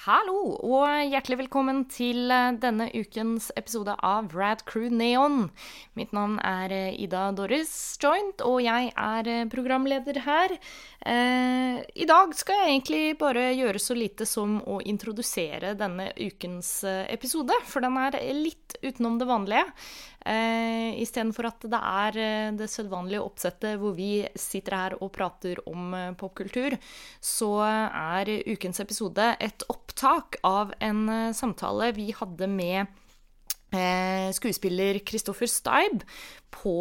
Hallo, og hjertelig velkommen til eh, denne ukens episode av Rad Crew Neon. Mitt navn er eh, Ida Doris Joint, og jeg er eh, programleder her. Eh, I dag skal jeg egentlig bare gjøre så lite som å introdusere denne ukens episode, for den er litt utenom det vanlige. Eh, Istedenfor at det er eh, det sedvanlige oppsettet hvor vi sitter her og prater om eh, popkultur, så er ukens episode et opptak av en eh, samtale vi hadde med skuespiller Kristoffer Steib på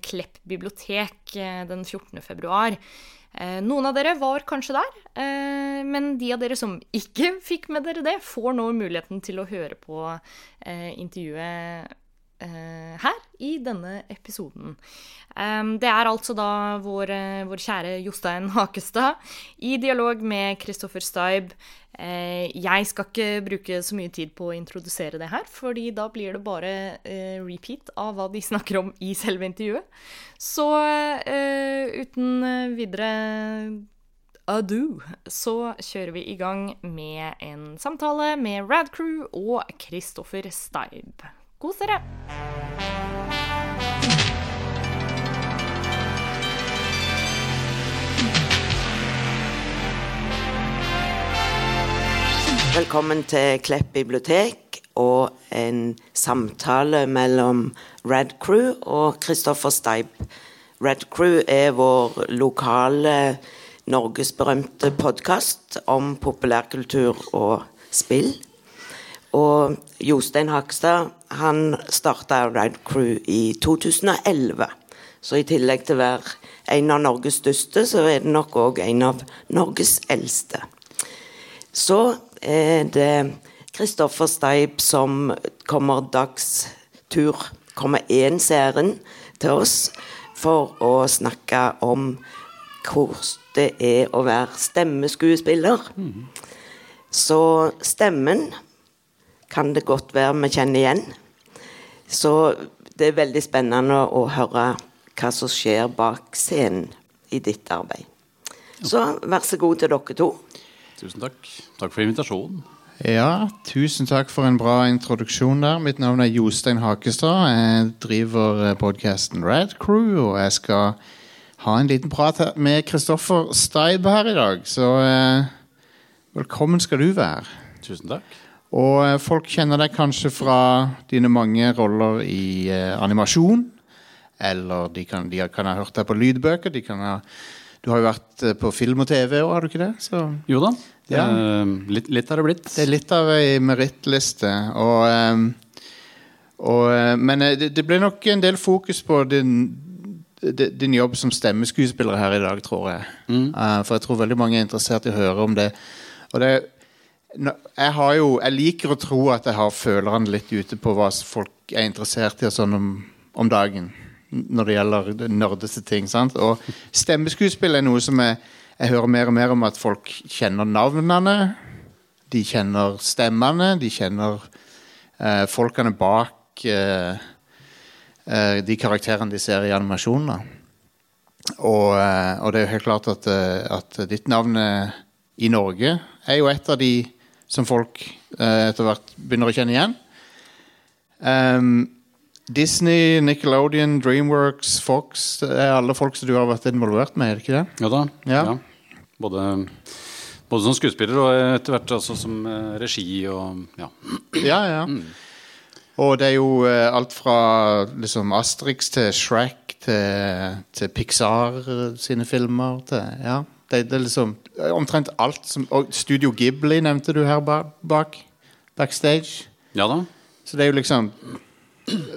Klepp bibliotek den 14. februar. Noen av dere var kanskje der, men de av dere som ikke fikk med dere det, får nå muligheten til å høre på intervjuet her i denne episoden. Det er altså da vår, eh, vår kjære Jostein Hakestad i dialog med Kristoffer Staib. Eh, jeg skal ikke bruke så mye tid på å introdusere det her, fordi da blir det bare eh, repeat av hva de snakker om i selve intervjuet. Så eh, uten videre ado, så kjører vi i gang med en samtale med Rad Crew og Kristoffer Steib. Kos dere! Velkommen til Klepp bibliotek og en samtale mellom Red Crew og Kristoffer Steib. Red Crew er vår lokale norgesberømte podkast om populærkultur og spill. Og Jostein Hakstad han starta Ride Crew i 2011. Så i tillegg til å være en av Norges største, så er det nok òg en av Norges eldste. Så er det Kristoffer Steib som kommer dagstur, kommer ens ærend til oss for å snakke om hvordan det er å være stemmeskuespiller. Så stemmen kan det godt være vi kjenner igjen. Så det er veldig spennende å høre hva som skjer bak scenen i ditt arbeid. Så vær så god til dere to. Tusen takk. Takk for invitasjonen. Ja, tusen takk for en bra introduksjon der. Mitt navn er Jostein Hakestad. Jeg driver podkasten Rad Crew, og jeg skal ha en liten prat med Kristoffer Steib her i dag. Så eh, velkommen skal du være. Tusen takk. Og eh, folk kjenner deg kanskje fra dine mange roller i eh, animasjon. Eller de kan, de kan ha hørt deg på lydbøker. De kan ha, du har jo vært eh, på film og TV òg, har du ikke det? Så Jo da. Det, Ja. litt, litt er det blitt. det er litt av ei merittliste. Og, og, eh, men eh, det, det ble nok en del fokus på din, din jobb som stemmeskuespiller her i dag, tror jeg. Mm. for jeg tror veldig mange er interessert i å høre om det. Og det nå- jeg, jo, jeg liker å tro at jeg har følerne litt ute på hva folk er interessert i sånn om, om dagen. Når det gjelder det nerdeste ting. Sant? Og stemmeskuespill er noe som jeg, jeg hører mer og mer om at folk kjenner navnene. De kjenner stemmene. De kjenner eh, folkene bak eh, eh, de karakterene de ser i animasjonene. Og, eh, og det er jo helt klart at, eh, at ditt navn i Norge er jo et av de som folk eh, etter hvert begynner å kjenne igjen. Um, Disney, Nickelodeon, Dreamworks, Fox Det er alle folk som du har vært involvert med, er det ikke det? Ja da. Ja. Både, både som skuespiller og etter hvert altså som eh, regi og ja. Ja, ja. Og det er jo eh, alt fra liksom Asterix til Shrek til, til Pixar eh, sine filmer til Ja. Det, det er liksom eh, omtrent alt som Og Studio Ghibli nevnte du her ba, bak. Backstage. Ja da. Så det er jo liksom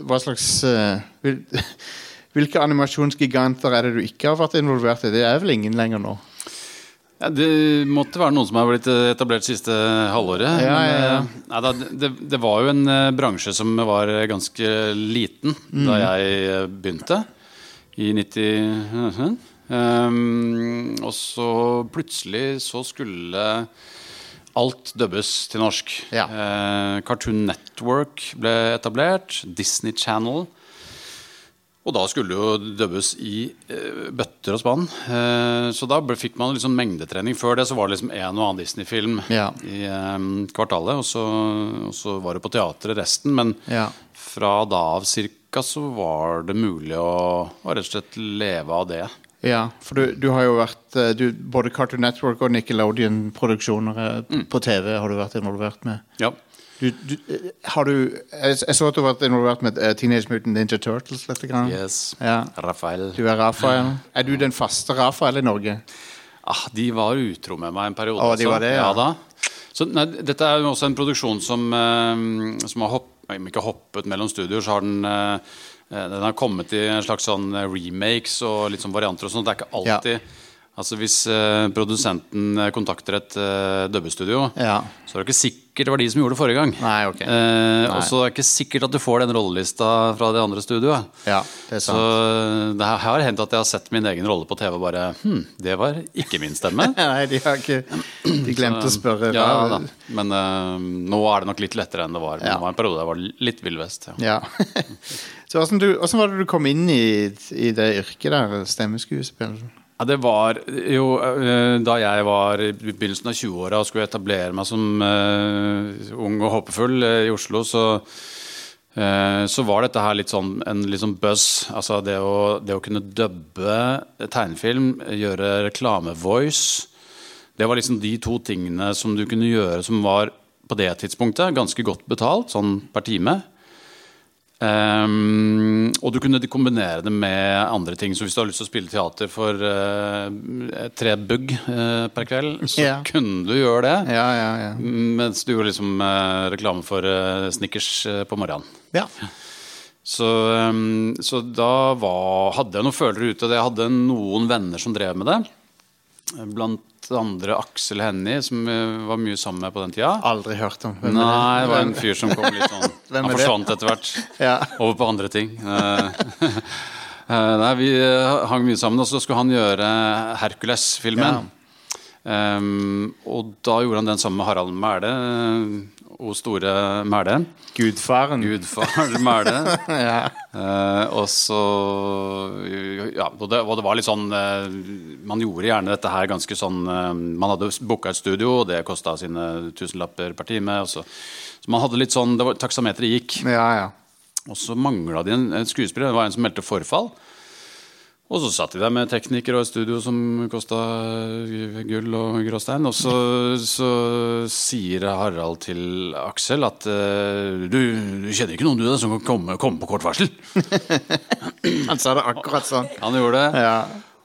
Hva slags uh, vil, Hvilke animasjonsgiganter er det du ikke har vært involvert i? Det er vel ingen lenger nå. Ja, det måtte være noen som har blitt eh, etablert siste halvåret. Ja, ja, ja. eh, Nei, da, det, det var jo en eh, bransje som var eh, ganske liten Mm. da jeg eh, begynte, i 90 um, Og så plutselig så skulle alt dubbes til norsk. Ja. Uh, Cartoon Network ble etablert. Disney Channel. Og da skulle det jo dubbes i uh, bøtter og spann. Uh, så da ble, fikk man liksom mengdetrening. Før det så var det liksom en og annen Disney-film Ja. i um, kvartalet. Og så, og så var det på teatret resten. Men Ja. fra da av cirka så var det mulig å, å rett og slett leve av det. Ja, for du, du har jo vært eh, du, Både Cartoon Network og Nickelodeon-produksjoner mm. på TV har du vært involvert med. Ja. Du, du, eh, har du jeg, jeg så at du har vært involvert med eh, Teenage Mutant Ninja Turtles litt. Grann. Yes. Ja. Rafael. Du er Rafael. Er du den faste Rafael i Norge? Ah, de var utro med meg en periode. Å, de altså. var det, ja. da. Så, nei, dette er jo også en produksjon som, eh, som har hopp, ikke hoppet mellom studioer, så har den eh, eh, den har kommet i en slags sånn eh, remakes og litt sånn varianter. og sånt. Det er ikke Ja. Altså Hvis eh, produsenten eh, kontakter et eh, dubbestudio, Ja. så er det ikke sikkert det var de som gjorde det forrige gang. Nei, ok. Eh, og så er det ikke sikkert at du får den rollelista fra det andre studioet. Ja, det er sant. Så sant. det har hendt at jeg har sett min egen rolle på TV og bare Hm, det var ikke min stemme. Nei, de har ikke De glemte å spørre. Ja, da. Men eh, nå er det nok litt lettere enn det var. Men Ja. Det var en periode der jeg var litt vill vest. Ja. Ja. Så hvordan, var det du kom inn i, i det yrket der, stemmeskuespill? Ja, det var jo eh, Da jeg var i begynnelsen av 20-åra og skulle etablere meg som uh, ung og håpefull eh, i Oslo, så uh, så var dette her litt sånn en litt sånn buzz. Altså det å, det å kunne dubbe tegnefilm, gjøre reklamevoice Det var liksom de to tingene som du kunne gjøre som var på det tidspunktet ganske godt betalt, sånn per time. Ehm, og du kunne kombinere det med andre ting. Så hvis du har lyst til å spille teater for uh, tre bugg uh, per kveld, så yeah. kunne du gjøre det. Ja, ja, ja. Mens du gjorde liksom uh, reklame for Snickers på morgenen. ja. Så, um, så da var, hadde jeg noen følere ute. Jeg hadde noen venner som drev med det. Blant andre Aksel Hennie, som vi var mye sammen med på den tida. Aldri hørt om. Hvem Nei, det var en fyr som kom litt sånn Han forsvant etter hvert. Ja. Over på andre ting. Eh, eh, Nei, Vi eh, hang mye sammen, og så skulle han gjøre Hercules-filmen. Um, og da gjorde han den sammen med Harald Mæle. O store Mæle. Gudfaren. Gudfar Mæle. Ja. Eh, og så Ja, og det, og det var litt sånn eh, Man gjorde gjerne dette her ganske sånn eh, Man hadde booka et studio, og det kosta sine tusenlapper per time. Og så, så man hadde litt sånn det var, Taksameteret gikk. ja, ja. Og så mangla de en, en skuespiller. Det var en som meldte forfall. Og så satt de der med teknikere og et studio som kosta gull og gråstein. Og så, så sier Harald til Aksel at eh, du, du kjenner ikke noen du der som kan komme, komme på kort varsel? Han sa det akkurat sånn. Han gjorde det. Ja.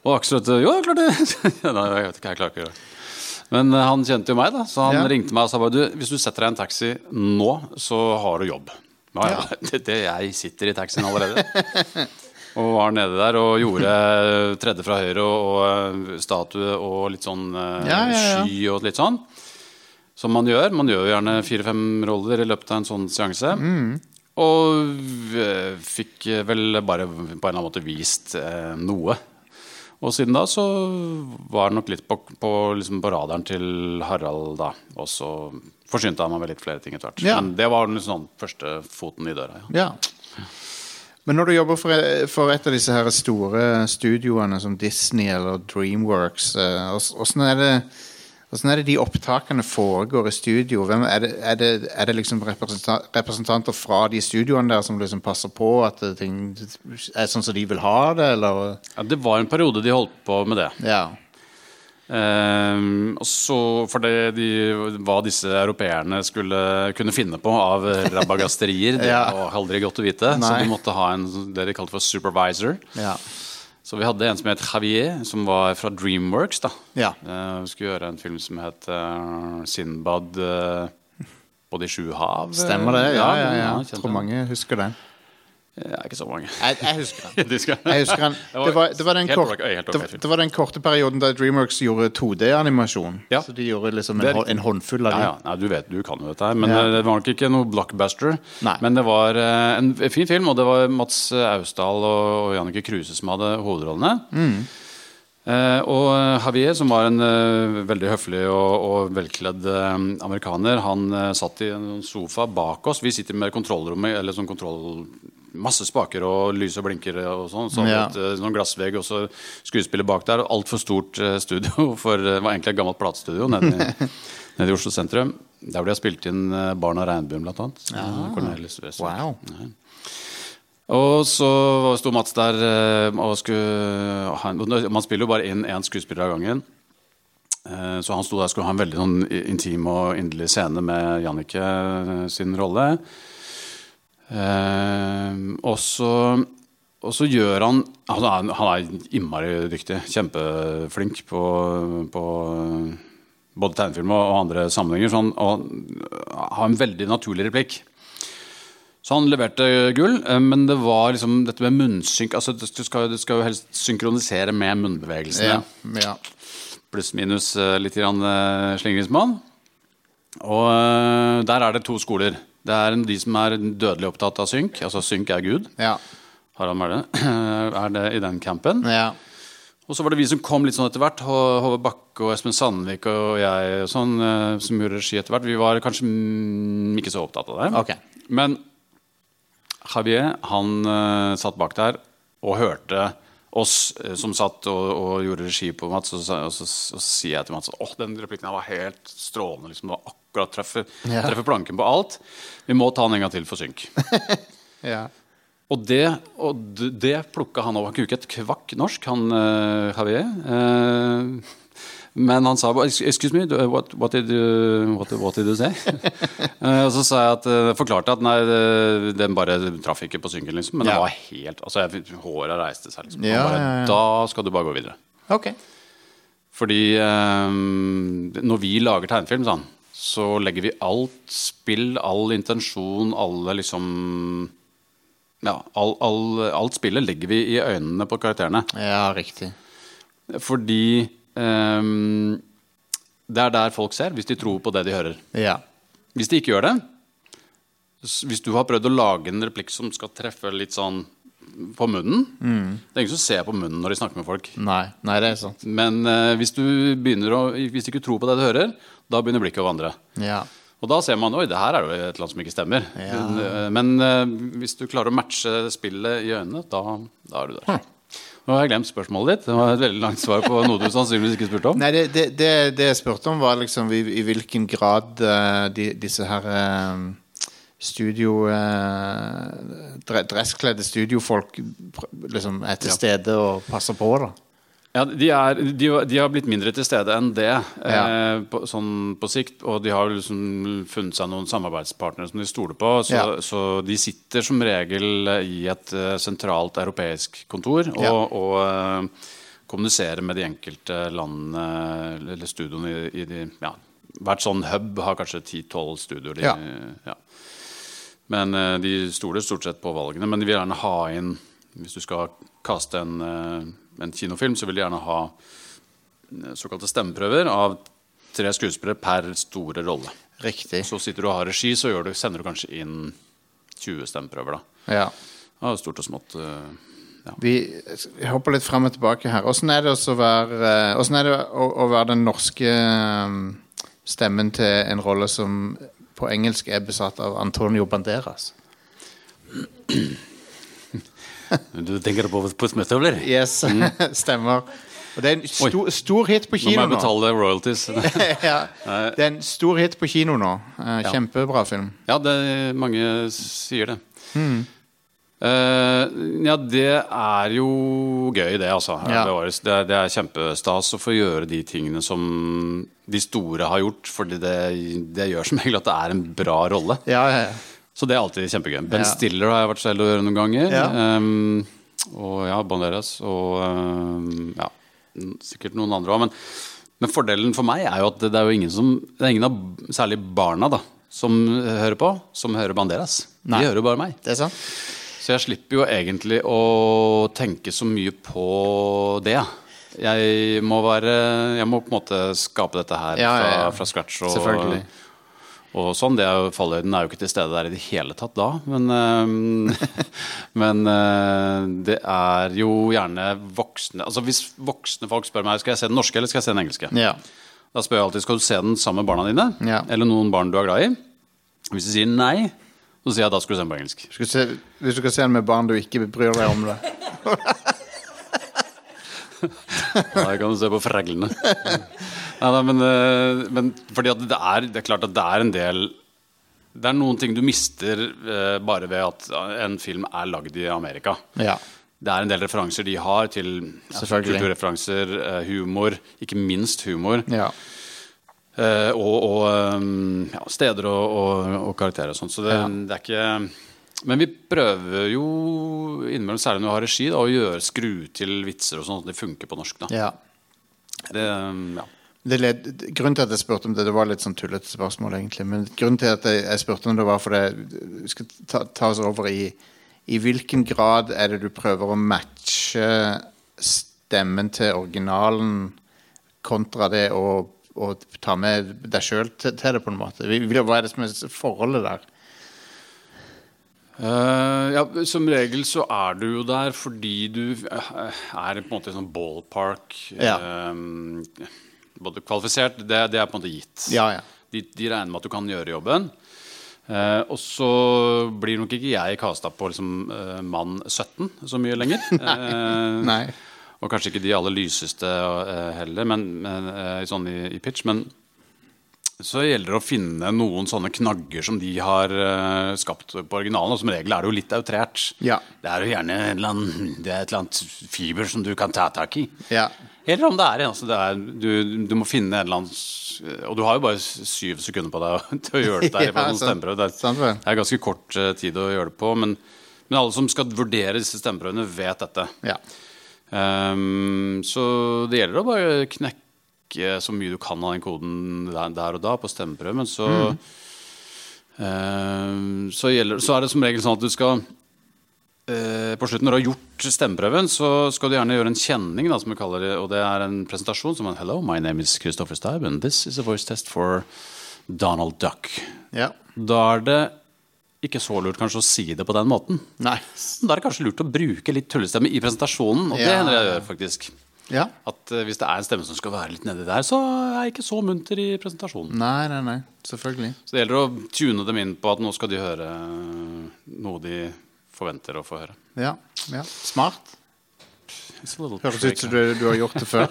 Og Aksel vet Jo, klart det. Nei, jeg vet ikke, jeg klarer ikke det. Men eh, han kjente jo meg, da, så han Ja. ringte meg og sa bare du, hvis du setter deg i en taxi nå, så har du jobb. Ja, ja. Det, det, jeg sitter i taxien allerede. og var nede der og gjorde tredje fra høyre og, og eh, statue og litt sånn eh, Ja, ja, ja. sky og litt sånn. Som man gjør. Man gjør jo gjerne fire-fem roller i løpet av en sånn seanse. Mm. Og eh, fikk vel bare på en eller annen måte vist eh, noe. Og siden da så var det nok litt på, på, liksom på radaren til Harald, da. Og så forsynte han meg med litt flere ting etter hvert. Men det var den sånn første foten i døra. Ja. Men når du jobber for, for et av disse her store studioene som Disney eller Dreamworks, eh, åssen er det Hvordan er det de opptakene foregår i studio? Hvem, er, det, er, det, er det liksom representa- representanter fra de studioene der som liksom passer på at ting er sånn som de vil ha det, eller? Ja, det var en periode de holdt på med det. Ja. Ehm, så for det de, hva disse europeerne skulle kunne finne på av rabagasterier, det Ja. var aldri godt å vite. Så Nei. de måtte ha en, det de kalte for supervisor. Ja. Så vi hadde en som het Javier, som var fra Dreamworks. da Ja. Eh, Vi skulle gjøre en film som het uh, Sinbad uh, på de sju hav. Stemmer det? Ja, ja, ja. Jeg tror mange husker den. Ja, ikke så mange. Jeg, jeg husker den. Jeg husker den. Det var, det var, den, kort, det, det var den korte perioden da Dreamworks gjorde 2D-animasjon. Ja. Så de gjorde liksom en, en håndfull av Ja, ja. Nei, du vet, du kan jo dette her. Men Ja. eh, det var nok ikke noe blockbuster. Nei. Men det var eh, en fin film, og det var Mats Austdal og, og Jannicke Kruse som hadde hovedrollene. Mm. Uh, og Javier, som var en uh, veldig høflig og, og velkledd uh, amerikaner, han eh, satt i en sofa bak oss. Vi sitter med kontrollrommet, eller sånn kontroll masse spaker og lys og blinker og sånn. Så Ja. eh, sånn glassvegg og så skuespiller bak der. Altfor stort eh, studio. For eh, det var egentlig et gammelt platestudio nede i, nede i Oslo sentrum. Der hvor de har spilt inn Barn av regnbuen, blant annet. Ja. Cornelis Vreeswijk. Og så sto Mats der og skulle Man spiller jo bare inn én skuespiller av gangen. Så han sto der og skulle ha en veldig sånn intim og inderlig scene med Jannicke sin rolle. Eh, og så gjør han Han er, han er innmari dyktig. Kjempeflink på, på både tegnefilm og, andre sammenhenger. Så han, han har en veldig naturlig replikk. Så han leverte gull, eh, men det var liksom dette med munnsynk altså Du skal, du skal jo helst synkronisere med munnbevegelsene. Ja. ja. Pluss minus eh, litt slingringsmann uh, slingringsmonn. Og eh, der er det to skoler. Det er de som er dødelig opptatt av synk. Altså synk er Gud. Ja. Harald Mæhle er det i den campen. ja. Og så var det vi som kom litt sånn etter hvert. Hove Håvard Bakke og Espen Sandvik og jeg sånn, eh, som gjorde regi etter hvert. Vi var kanskje ikke så opptatt av det. Okay. Men Javier han uh, satt bak der og hørte oss uh, som satt og, og gjorde regi på Mats. Og så, og så, og så sier jeg til Mats åh, den replikken her var helt strålende. Liksom, det var akkurat treffer, Ja. treffer planken på alt. Vi må ta den en gang til for synk. Ja. Og det, og det plukka han opp. Han kunne ikke et kvakk norsk, han uh, Javier. Uh, men han sa bare Excuse me, what, what, did, you, what, what did you say? uh, og så sa jeg at, uh, forklarte at nei, den bare traff ikke på synken, liksom. Men Ja. det var helt altså jeg, Håret reiste seg, liksom. Ja, bare. Da skal du bare gå videre. Okay. Fordi um, når vi lager tegnefilm, sånn, så legger vi alt spill, all intensjon, alle liksom Ja, all, all, alt spillet legger vi i øynene på karakterene. Ja, riktig. Fordi um, det er der folk ser, hvis de tror på det de hører. Ja. Hvis de ikke gjør det Hvis du har prøvd å lage en replikk som skal treffe litt sånn på munnen Det er ingen som ser på munnen når de snakker med folk. Nei, nei, det er sant. Men eh, hvis du begynner å Hvis du ikke tror på det du hører, da begynner blikket å vandre. Ja. Og da ser man oi, det her er jo et eller annet som ikke stemmer. Ja. Men, eh, eh, hvis du klarer å matche spillet i øynene, da, da er du der. Nå har jeg glemt spørsmålet ditt. Det var et veldig langt svar på noe du sannsynligvis ikke spurte om. Nei, det, det, det, jeg spurte om, var liksom i, i hvilken grad uh, de, disse her eh, studio uh, Dresskledde studiofolk liksom er til stede og passer på, da. Ja, de, er, de, de har blitt mindre til stede enn det Ja. eh, på, sånn på sikt. Og de har liksom funnet seg noen samarbeidspartnere som de stoler på. Så, Ja. så de sitter som regel i et eh, sentralt europeisk kontor og, Ja. og eh, kommuniserer med de enkelte landene eller studioene i, i de ja, Hvert sånn hub har kanskje 10-12 studioer. De, Ja. Men eh, de stoler stort sett på valgene. Men de vil gjerne ha inn Hvis du skal kaste en, eh, en kinofilm, så vil de gjerne ha eh, såkalte stemmeprøver av tre skuespillere per store rolle. Riktig. Så sitter du og har regi, så du, sender du kanskje inn 20 stemmeprøver. da Ja. ja, Stort og smått. Ja. Vi hopper litt frem og tilbake her. Åssen er det å være å, å være den norske stemmen til en rolle som på engelsk er besatt av Antonio Banderas? Du tenker på Puss Yes, Yes, stemmer. Og det er en stor, stor hit på kino Nå må jeg betale royalties. ja, det er en stor hit på kino nå. Eh, Kjempebra film. Ja, det, mange sier det. Hmm. Eh, ja, det er jo gøy, det, altså. Ja. Det, er, det er kjempestas å få gjøre de tingene som de store har gjort. Fordi det, det gjør som regel at det er en bra rolle. Ja, ja, ja. Så det er alltid kjempegøy. Ben. Stiller har jeg vært så heldig å gjøre noen ganger. Ehm, og ja, Banderas og um, ja, sikkert noen andre òg. Men, men fordelen for meg er jo at det, det er jo ingen som Det er ingen av særlig barna da som hører på, som hører Banderas. Nei. De hører jo bare meg. Det er sant? Så jeg slipper jo egentlig å tenke så mye på det. Jeg må være Jeg må på en måte skape dette her Ja, ja, ja. Fra, fra scratch. Og, Selvfølgelig. og sånn, det er jo, Fallhøyden er jo ikke til stede der i det hele tatt da. Men, eh, men eh, det er jo gjerne voksne Altså Hvis voksne folk spør meg skal jeg se den norske eller skal jeg se den engelske, Ja. da spør jeg alltid skal du se den sammen med barna dine. Ja. Eller noen barn du er glad i. Hvis de sier nei, Så sier jeg da skal du se den på engelsk. Skal se, hvis du skal se den med barn du ikke bryr deg om det. Da kan du se på freglene. Nei, nei, men, eh, men fordi at det er, det er klart at det er en del Det er noen ting du mister eh, bare ved at en film er lagd i Amerika. Ja. Det er en del referanser de har til ja, kulturreferanser, eh, humor, ikke minst humor. ja. Eh, og og um, ja, steder og, og, og karakterer og sånt. Så det, Ja. det er ikke Men vi prøver jo innimellom, særlig når vi har regi, da, å gjøre skru til vitser og sånn, at de funker på norsk. Da. ja. Det, um, ja. Det led, grunnen til at jeg spurte om det, det var litt sånn tullete spørsmål, egentlig. Men grunnen til at jeg, jeg spurte om det, var fordi Vi skal ta, ta oss over i I hvilken grad er det du prøver å matche stemmen til originalen kontra det å, å ta med deg sjøl til, til det, på en måte? Hva er det som er forholdet der? Uh, ja, Som regel så er du jo der fordi du uh, er på en måte i sånn ballpark. Ja. Uh, både kvalifisert, det, det er på en måte gitt. Ja, ja. De, de regner med at du kan gjøre jobben. Og så blir nok ikke jeg kasta på liksom, mann 17 så mye lenger. Eh, Nei. Og kanskje ikke de aller lyseste eh, heller, men, men, eh, sånn i, i pitch. Men så gjelder det å finne noen sånne knagger som de har eh, skapt på originalen. Og som regel er det jo litt outrert. Ja. Det er jo gjerne annen, det er et eller annet fiber som du kan ta tak i. Ja. Eller om det er, altså det er du, du må finne en eller annen Og du har jo bare syv sekunder på deg til å gjøre det der. Ja, en det, er, det er ganske kort tid å gjøre det på. Men, men alle som skal vurdere disse stemmeprøvene, vet dette. ja. Ehm, så det gjelder å bare knekke så mye du kan av den koden der, der og da på stemmeprøven. Så, ehm, så, gjelder, så er det som regel sånn at du skal uh, På slutten, når du har gjort stemmeprøven, så skal du gjerne gjøre en kjenning, da, som vi kaller det. Og det er en presentasjon som er Hello, my name is Christopher Steib, and this is a voice test for Donald Duck. ja. Da er det ikke så lurt kanskje å si det på den måten. Nei. Men Da er det kanskje lurt å bruke litt tullestemme i presentasjonen. Og det Ja. hender jeg gjør, faktisk. Ja. At eh, Hvis det er en stemme som skal være litt nedi der, så er jeg ikke så munter i presentasjonen. Nei, nei, nei. Selvfølgelig. Så det gjelder å tune dem inn på at nå skal de høre eh, noe de forventer å få høre. Ja. ja. Smart. Høres ut som du, du har gjort det før.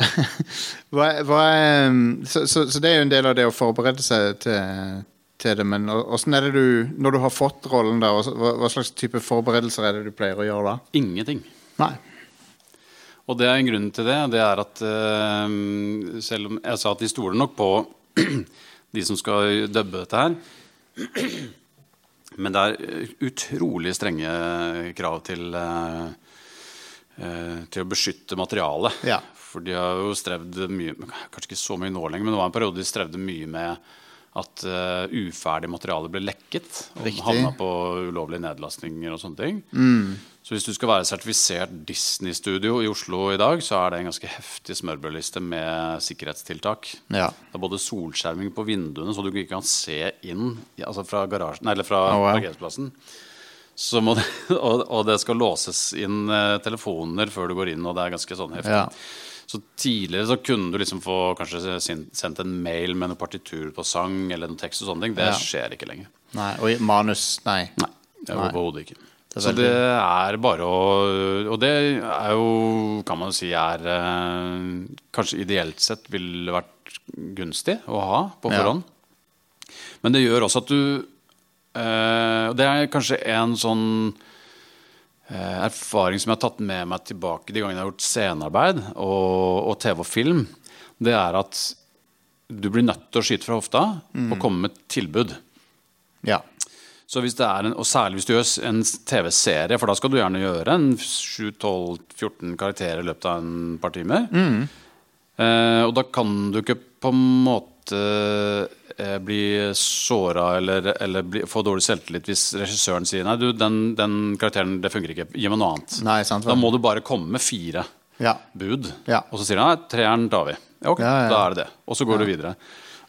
hva, hva um, så, så, så det er jo en del av det å forberede seg til, til det. Men åssen er det du Når du har fått rollen, da, hva, hva slags type forberedelser er det du pleier å gjøre da? Ingenting. Nei. Og det er en grunn til det. Det er at uh, selv om jeg sa at de stoler nok på de som skal dubbe dette her Men det er eh, utrolig strenge krav til uh, til å beskytte materialet. Ja. For de har jo strevd mye Kanskje ikke så mye nå lenger, men det var en periode de strevde mye med at uh, uferdig materiale ble lekket og Riktig. havna på ulovlige nedlastninger og sånne ting. Så hvis du skal være sertifisert Disney-studio i Oslo i dag, så er det en ganske heftig smørbrødliste med sikkerhetstiltak. Ja. Det er både solskjerming på vinduene, så du ikke kan se inn altså fra, garasjen, eller fra Oh, wow. parkeringsplassen. Det, og, og det skal låses inn eh, telefoner før du går inn, og det er ganske sånn heftig. Ja. Så tidligere så kunne du liksom få kanskje sendt en mail med noe partitur på sang eller noen tekst og sånne ting. Det Ja. skjer ikke lenger. Nei. Og i manus Nei. Nei, det er overhodet ikke. Det så det er bare å Og det er jo, kan man jo si, er eh, Kanskje ideelt sett ville vært gunstig å ha på Ja. forhånd. Men det gjør også at du eh, det er kanskje en sånn erfaring som jeg har tatt med meg tilbake de gangene jeg har gjort scenearbeid og, og TV og film. Det er at du blir nødt til å skyte fra hofta og komme med tilbud. Ja. Så hvis det er en, Og særlig hvis du gjør en TV-serie, for da skal du gjerne gjøre en 7-12-14 karakterer i løpet av en par timer. Eh, og da kan du ikke på en måte eh, bli såra eller, eller bli, få dårlig selvtillit hvis regissøren sier nei, du, den, den karakteren det funker ikke, gi meg noe annet. Nei, sant Da må du bare komme med fire Ja. bud. Ja. Og så sier han nei, treeren tar vi. Ja, ok, da er det det. Og så går du videre.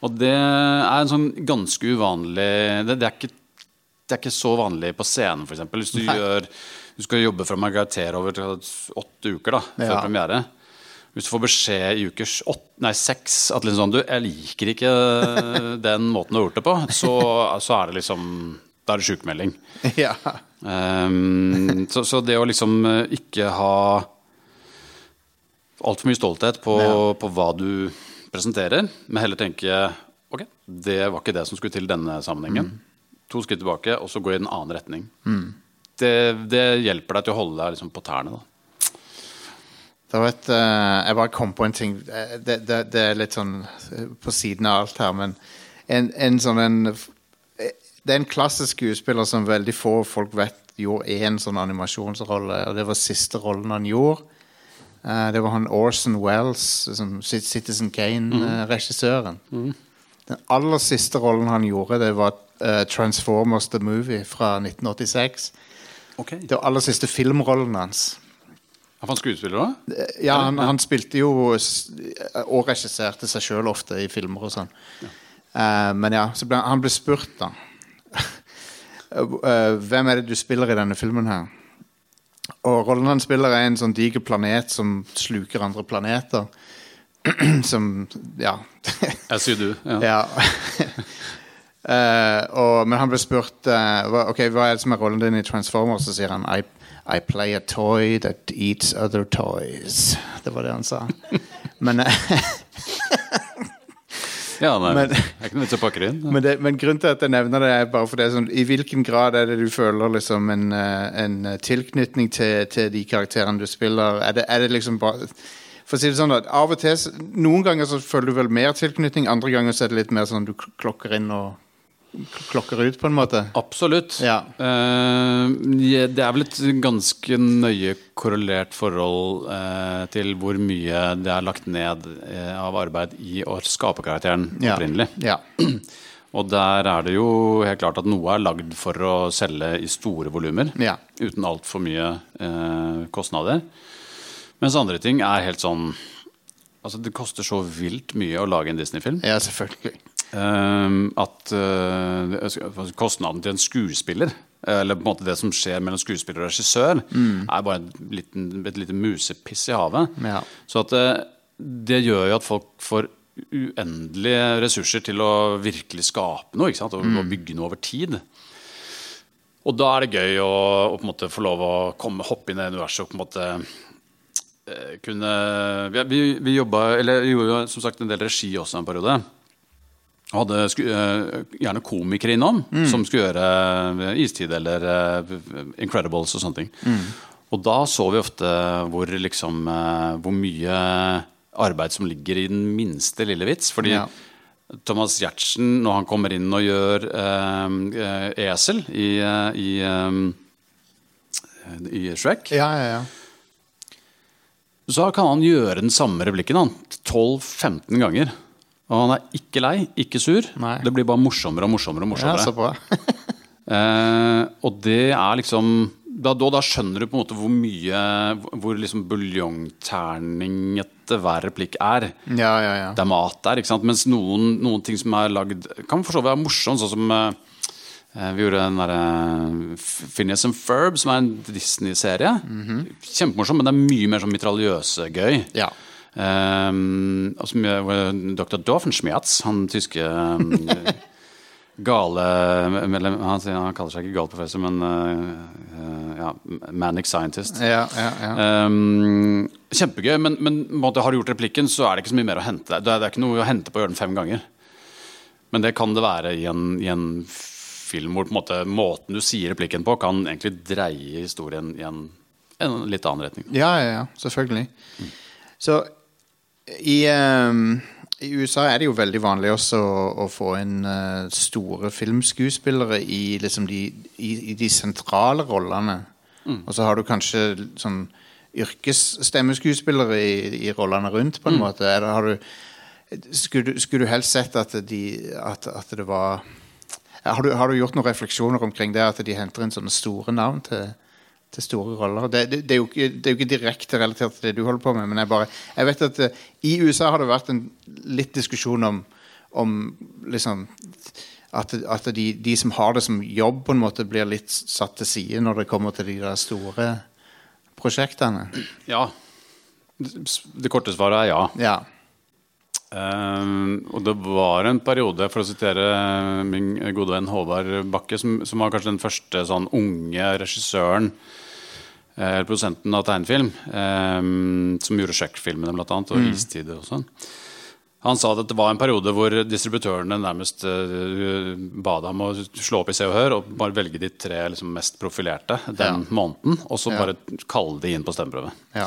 Og det er en sånn ganske uvanlig Det, det, er, ikke, det er ikke så vanlig på scenen, f.eks. Hvis du, gjør, du skal jobbe fra en karakter over åtte uker da, før premiere. Hvis du får beskjed i ukers åtte, nei, seks at liksom sånn, du, jeg liker ikke den måten du har gjort det på, så, så er det liksom da er det sjukmelding. ja. Um, så, så det å liksom eh, ikke ha altfor mye stolthet på, Ja. på hva du presenterer, men heller tenke ok, det var ikke det som skulle til denne sammenhengen. To skritt tilbake, og så gå i en annen retning. Det, det hjelper deg til å holde deg liksom på tærne. da. Det var et, eh, jeg bare kom på en ting. Eh, Det, det, det er litt sånn eh, på siden av alt her, men en, en sånn en Det er en klassisk skuespiller som veldig få folk vet gjorde én sånn animasjonsrolle, og det var siste rollen han gjorde. Uh, det var han Orson Wells, som Citizen Kane-regissøren. Den aller siste rollen han gjorde, det var uh, Transformers The Movie fra 1986. Det var aller siste filmrollen hans. Er han skuespiller òg? Ja, han, han spilte jo og regisserte seg sjøl ofte i filmer og sånn. Eh, men ja, så ble, han ble spurt, da. uh, hvem er det du spiller i denne filmen her? Og rollen han spiller, er en sånn diger planet som sluker andre planeter. som Ja. Jeg sier du. Ja. ja. Eh, og, men han ble spurt uh, hva, Ok, hva er det som er rollen din i Transformers, så sier han I, I play a toy that eats other toys. Det var det han sa. Men, eh, Ja, nei, Men- det er ikke pakke det inn. men, det, men grunnen til at jeg nevner det, er bare for det er sånn, I hvilken grad er det du føler liksom en, eh, en eh, tilknytning til, til de karakterene du spiller? Er det, er det liksom bare For å si det sånn at av og til Noen ganger så føler du vel mer tilknytning, andre ganger så er det litt mer sånn du klokker inn og klokker ut, på en måte. Absolutt. Ja. Eh, det er vel et ganske nøye korrelert forhold eh, til hvor mye det er lagt ned eh, av arbeid i å skape karakteren opprinnelig. Ja. Og der er det jo helt klart at noe er lagd for å selge i store volumer. Ja. Uten altfor mye eh, kostnader. Mens andre ting er helt sånn Altså, det koster så vilt mye å lage en Disney-film. ja, selvfølgelig. Ehm, at eh, altså, kostnaden til en skuespiller, eller på en måte det som skjer mellom skuespiller og regissør, er bare liten, et lite musepiss i havet. Ja. Så at eh, det gjør jo at folk får uendelige ressurser til å virkelig skape noe, ikke sant? Og, og bygge noe over tid. Og da er det gøy å, å på en måte få lov å komme, hoppe inn i det universet og på en måte eh, kunne Vi, vi, vi jobba, eller gjorde jo som sagt en del regi også en periode. Hadde eh, gjerne komikere innom som skulle gjøre eh, Istid eller eh, Incredibles og sånne ting. Og da så vi ofte hvor, liksom, hvor mye arbeid som ligger i den minste lille vits. Fordi Ja. Thomas Giertsen, når han kommer inn og gjør eh, esel i, eh, i, eh, i Shrek, Ja, ja, ja. så kan han gjøre den samme replikken han, 12-15 ganger. Og han er ikke lei, ikke sur. Nei. Det blir bare morsommere og morsommere. og ja morsommere. så bra. Eh, og det er liksom da, da, da skjønner du på en måte hvor mye Hvor liksom buljongterningete hver replikk er. ja, ja, ja. Det er mat der. ikke sant? Mens noen, noen ting som er lagd, kan for så vidt være morsomt. Sånn som eh, vi gjorde den derre Phineas and Ferb, som er en Disney-serie. Kjempemorsom, men det er mye mer sånn mitraljøsegøy. ja. Um, og som Dr. Doffenschmerz, han tyske um, gale medlem han, han kaller seg ikke gal professor, men uh, ja, manic scientist. ja, ja, ja. Um, kjempegøy, men, men på måte, har du gjort replikken, så er det ikke så mye mer å hente. Det er, det er ikke noe å hente på å gjøre den fem ganger. Men det kan det være i en, i en film hvor måte, måten du sier replikken på, kan egentlig dreie historien i en, en litt annen retning. Ja, ja, ja, selvfølgelig. Så i, ehm, i USA er det jo veldig vanlig også å, å få inn eh, store filmskuespillere i, liksom de, i, i de sentrale rollene. Og så har du kanskje sånn yrkesstemmeskuespillere i, i rollene rundt, på en måte. Eller har du, skulle, du, skulle du helst sett at, de, at, at det var har du, har du gjort noen refleksjoner omkring det at de henter inn sånne store navn til, til store roller? Det, det, det, er jo det er jo ikke direkte relatert til det du holder på med, men jeg, bare, jeg vet at uh, i USA har det vært en litt diskusjon om, om liksom at, at de, de som har det som jobb, på en måte blir litt satt til side når det kommer til de der store prosjektene. Ja. Det korte svaret er ja. Ja. Um, og det var en periode, for å sitere min gode venn Håvard Bakke, som, som var kanskje den første sånn unge regissøren produsenten av tegnefilm, ehm, som gjorde Shrek-filmene annet, og Istid og sånn. Han sa at det var en periode hvor distributørene nærmest uh, ba deg om å slå opp i Se og Hør og bare velge de tre liksom, mest profilerte den måneden, og så Ja. bare kalle de inn på stemmeprøve. Ja.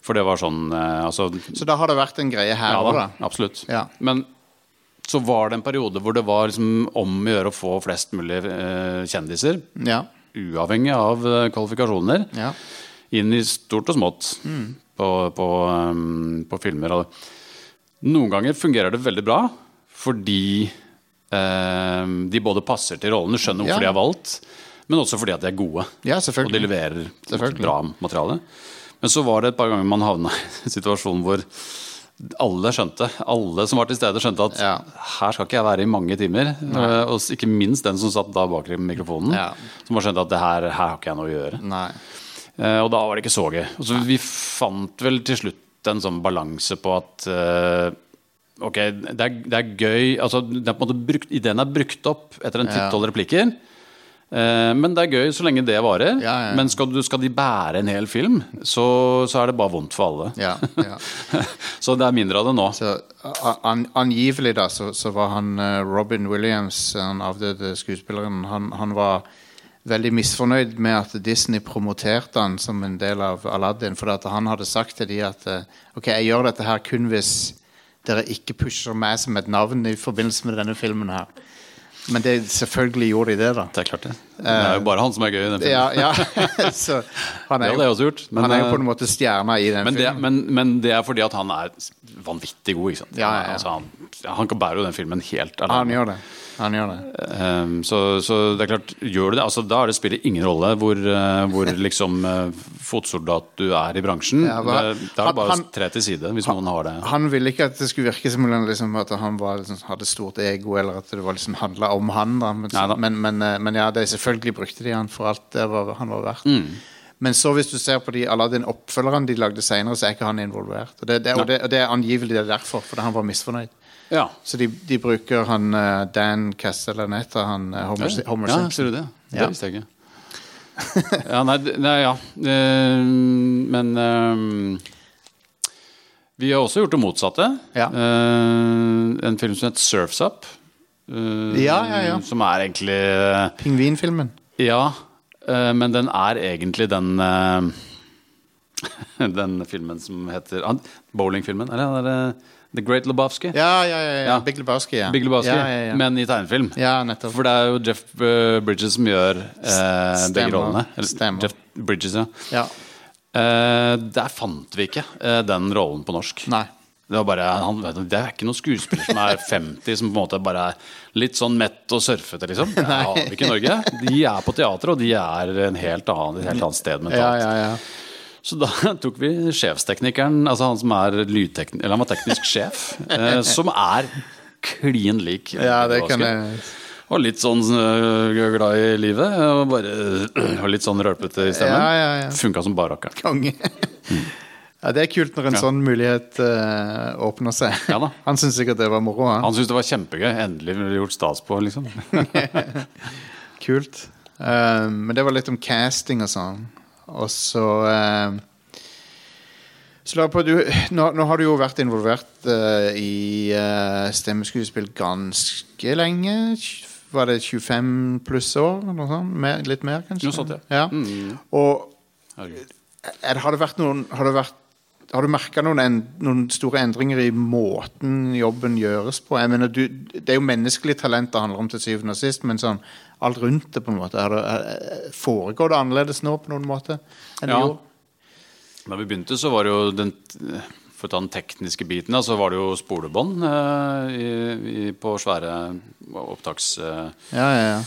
For det var sånn eh, altså, Så da har det vært en greie her òg, da, da. absolutt. Ja. Men så var det en periode hvor det var liksom om å gjøre å få flest mulig eh, kjendiser, Ja. Uavhengig av eh, kvalifikasjoner, ja. inn i stort og smått Mm. på, på, um, på filmer. Noen ganger fungerer det veldig bra fordi eh, de både passer til rollen, skjønner hvorfor Ja. de er valgt, men også fordi at de er gode. Ja, Og de leverer bra materiale. Men så var det et par ganger man havna i en situasjon hvor alle skjønte, alle som var til stede, skjønte at Ja. her skal ikke jeg være i mange timer. Nei. Og ikke minst den som satt da bak mikrofonen, Ja. som har skjønt at det her, her har ikke jeg noe å gjøre. Nei. Eh, og da var det ikke så gøy. Og så vi fant vel til slutt en sånn balanse på at eh, Ok, det er, det er gøy altså, det er brukt, Ideen er brukt opp etter en Ja. ti-tolv replikker. Eh, men det er gøy så lenge det varer. Ja, ja. Men skal, du, skal de bære en hel film, så, så er det bare vondt for alle. Ja, ja. så det er mindre av det nå. Så an, angivelig da så, så var han eh, Robin Williams, han avdøde skuespilleren, han, han var veldig misfornøyd med at Disney promoterte han som en del av Aladdin, for at han hadde sagt til de at eh, ok, jeg gjør dette her kun hvis dere ikke pusher meg som et navn i forbindelse med denne filmen her. Men det, selvfølgelig gjorde de det, da. Det er klart det. Det er jo bare han som er gøy i den filmen. Ja, ja. så han Det er, jo, også gjort. Men, han er jo eh, på en måte stjerna i den men, det, filmen. men, men det er fordi at han er vanvittig god. Ikke sant? Ja, ja, ja. Altså, han, han kan bære jo den filmen helt alene. Han gjør det. Han gjør det. Um, så, så det er klart, gjør du det altså, Da er det spiller ingen rolle hvor, eh, hvor liksom eh, fotsoldat du er i bransjen. Ja, Det- da er det bare å tre til side hvis noen har det. Han ville ikke at det skulle virke som liksom, at han var, liksom, hadde stort ego, eller at det var liksom handla om han. Da. Men, Neida. men, men, eh, men ja, det selvfølgelig brukte de han for alt det var, han var verdt. Mm. Men så hvis du ser på de Aladdin-oppfølgerne de lagde senere, så er ikke han involvert. Og det, det, og det, og det er angivelig det er derfor, fordi han var misfornøyd. Ja. Så de, de bruker han eh, Dan Castellaneta, han eh, Homer, Ja, Homer ja, ser du det? Det visste jeg ikke. ja, nei, nei ja. Uh, men uh, vi har også gjort det motsatte. Ja. Uh, en film som heter Surfs Up. Ja, ja, ja. Som er egentlig Pingvinfilmen. Ja, men den er egentlig den Den filmen som heter ah, Bowlingfilmen, eller er det The Great Lebowski? Ja, ja, ja, ja. Big Lebowski. Ja. Big Lebowski, Ja, ja, ja. men i tegnefilm. ja nettopp. For det er jo Jeff eh, Bridges som gjør eh, begge rollene. Eller, Stemmer. Jeff Bridges, ja. Eh, der fant vi ikke eh, den rollen på norsk. Nei. Det, var bare, han, du, det er ikke noen skuespiller som er 50 som på en måte bare er litt sånn mett og surfete, liksom. Det har vi ikke i Norge. De er på teater, og de er en helt annen, et helt annet sted mentalt. Ja, ja, ja. Så da tok vi sjefsteknikeren, altså han som er lydtekniker, eller han var teknisk sjef, eh, som er klin lik. Ja, det kan jeg Og litt sånn øh, glad i livet, og bare og litt sånn rølpete i stemmen. Ja, ja, ja. Funka som bare rakkeren. Konge. Ja, det er kult når en Ja. sånn mulighet uh, åpner seg. Ja da. Han syntes sikkert det var moro. Han. Han syntes det var kjempegøy. Endelig ble det gjort stas på, liksom. Kult. Uh, men det var litt om casting og sånn. Og så eh, Så på du, nå, nå har du jo vært involvert eh, i eh, stemmeskuespill ganske lenge. Var det 25 pluss år? Noe sånt? Mer, litt mer, kanskje? Noe sånt, ja. ja. Mm. Og er, har det vært noen Har, det vært, har du merka noen, en, noen store endringer i måten jobben gjøres på? Jeg mener, du, Det er jo menneskelig talent det handler om til syvende og sist, men sånn alt rundt det, på en måte er det, er, Foregår det annerledes nå på noen måte enn Ja. Da vi begynte, så var det jo den For å ta den tekniske biten, så var det jo spolebånd eh, på svære opptaksmaskiner. Ja, ja, ja.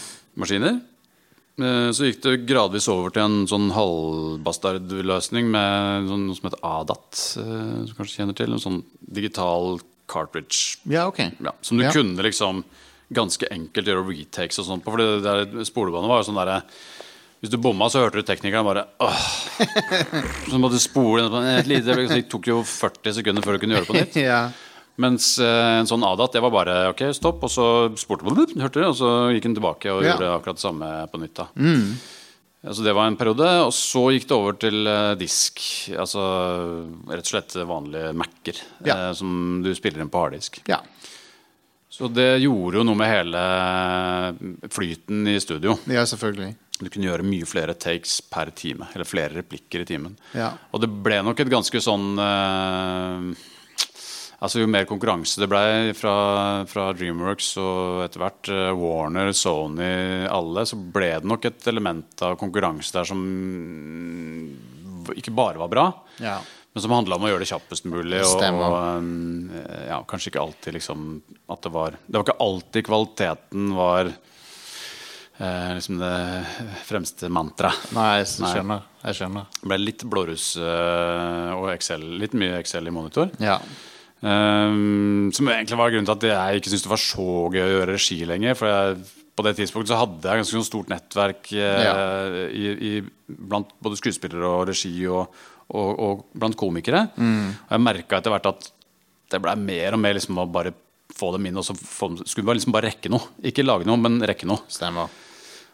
Eh, Så gikk det gradvis over til en sånn halvbastardløsning med sånn, noe som heter ADAT, eh, som du kanskje kjenner til. En sånn digital cartridge. Ja, ok. Ja, som du Ja. kunne liksom ganske enkelt gjøre retakes og sånt på. For det der spolebåndet var jo sånn derre Hvis du bomma, så hørte du teknikeren bare åh. Så måtte du spole inn på et lite øyeblikk, det tok jo 40 sekunder før du kunne gjøre det på nytt. ja. Mens eh, en sånn ADAT, det var bare ok, stopp, og så spurte hørte du, og så gikk den tilbake og Ja. gjorde akkurat det samme på nytt. da. Altså det var en periode, og så gikk det over til eh, disk. Altså rett og slett vanlige Mac-er Ja. eh, som du spiller inn på harddisk. Ja. Så det gjorde jo noe med hele flyten i studio. ja, selvfølgelig. Du kunne gjøre mye flere takes per time, eller flere replikker i timen. Ja. Og det ble nok et ganske sånn eh, Altså Jo mer konkurranse det ble fra, fra Dreamworks og etter hvert eh, Warner, Sony, alle, så ble det nok et element av konkurranse der som ikke bare var bra, Ja. men som handla om å gjøre det kjappest mulig. Og, og eh, ja, kanskje ikke alltid liksom at det var Det var ikke alltid kvaliteten var eh, liksom det fremste mantraet. Nei, jeg skjønner. Jeg skjønner. Det ble litt blåruss eh, og Excel, litt mye Excel i monitor. Ja. Um, som egentlig var grunnen til at jeg ikke syntes det var så gøy å gjøre regi lenger. For jeg, på det tidspunktet så hadde jeg ganske sånn stort nettverk eh, Ja. i, i, blant både skuespillere og regi og, og, og blant komikere. Og jeg merka etter hvert at det blei mer og mer liksom å bare få dem inn og så få, skulle bare liksom bare rekke noe. Ikke lage noe, men rekke noe. Stemmer.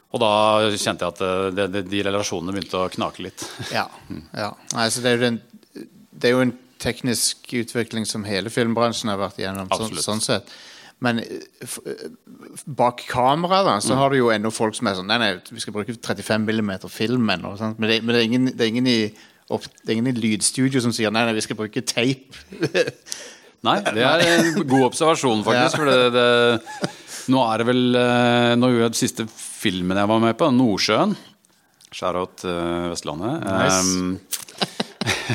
Og da kjente jeg at eh, det, det, de relasjonene begynte å knake litt. Ja. ja. Nei, så det, er jo en, det er jo en teknisk utvikling som hele filmbransjen har vært igjennom. Sånn, sånn sett. Men eh, eh, bak kamera da, så har du jo ennå folk som er sånn Nei, nei, vi skal bruke 35 mm film ennå. Men, det, men det, er ingen, det, er ingen i, opp, det er ingen i lydstudio som sier nei, nei, vi skal bruke tape. Nei, det er en god observasjon, faktisk. For det, nå er det vel eh, Nå gjorde jeg den siste filmen jeg var med på, 'Nordsjøen'. Shout-out uh, Vestlandet. Nice. Um,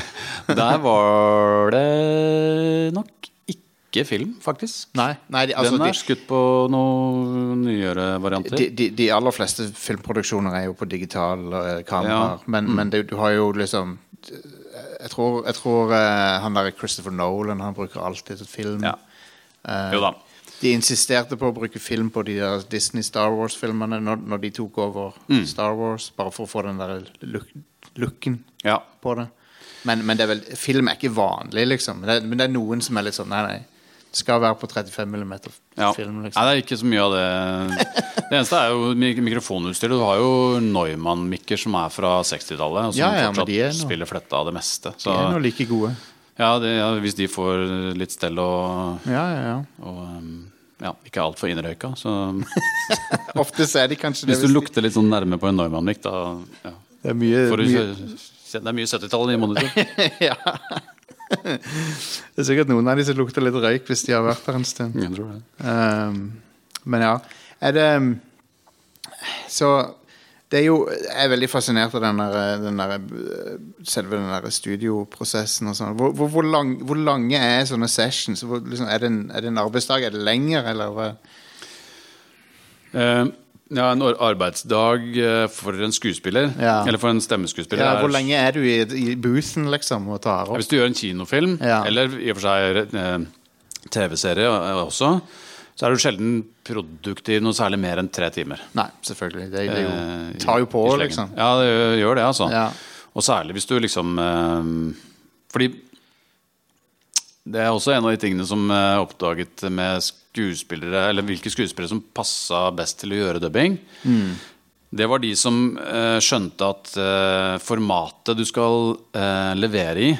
der var det nok ikke film, faktisk. Nei, nei de, altså, Den er de, skutt på noen nyere varianter. de, de, de aller fleste filmproduksjoner er jo på digital eh, kameraer. Ja. Men, men det, du har jo liksom Jeg tror, jeg tror eh, han der Christopher Nolan Han bruker alltid et film. Ja. Eh, Jo da. De insisterte på å bruke film på de der Disney Star Wars-filmene når, når de tok over Mm. Star Wars, bare for å få den der look, looken Ja. på det. Men, men det vel, film er ikke vanlig, liksom. Men det, men det er noen som er litt sånn Nei, nei. Det skal være på 35 mm Ja. film, Nei, liksom. det er ikke så mye av det. Det eneste er jo mik- mikrofonutstyret. Du har jo Neumann-mikker som er fra 60-tallet, og som Ja, ja, fortsatt er spiller fletta av det meste. Så De er nå like gode. ja, det, ja, hvis de får litt stell og, Ja, ja, ja. og um, ja, ikke altfor innrøyka, så Ofte så er de kanskje det Hvis du lukter litt sånn nærme på en Neumann-mikk, da ja. Det er mye, du, mye Det er mye 70-tall i monitor. ja. Det er sikkert noen av de som lukter litt røyk hvis de har vært der en stund. Jeg tror det. Um, men ja. Er det um, Så det er jo Jeg er veldig fascinert av den der, den der uh, selve den der studioprosessen og sånn. Hvor, hvor, lang, hvor lange er sånne sessions? Hvor, liksom, er, det en, er det en arbeidsdag? Er det lenger, eller hva? Eh, ja, en arbeidsdag eh, for en skuespiller, Ja. eller for en stemmeskuespiller Ja, hvor lenge er du i, i boothen, liksom, og tar opp? Hvis du gjør en kinofilm, Ja. eller i og for seg eh, TV-serie eh, også, så er du sjelden produktiv noe særlig mer enn tre timer. Nei, selvfølgelig. Det, det jo, tar jo på, liksom. Ja, det gjør, det, altså. Ja. Og særlig hvis du liksom eh, Fordi det er også en av de tingene som er oppdaget med skuespillere, eller hvilke skuespillere som passa best til å gjøre dubbing. Mm. Det var de som eh, skjønte at eh, formatet du skal eh, levere i,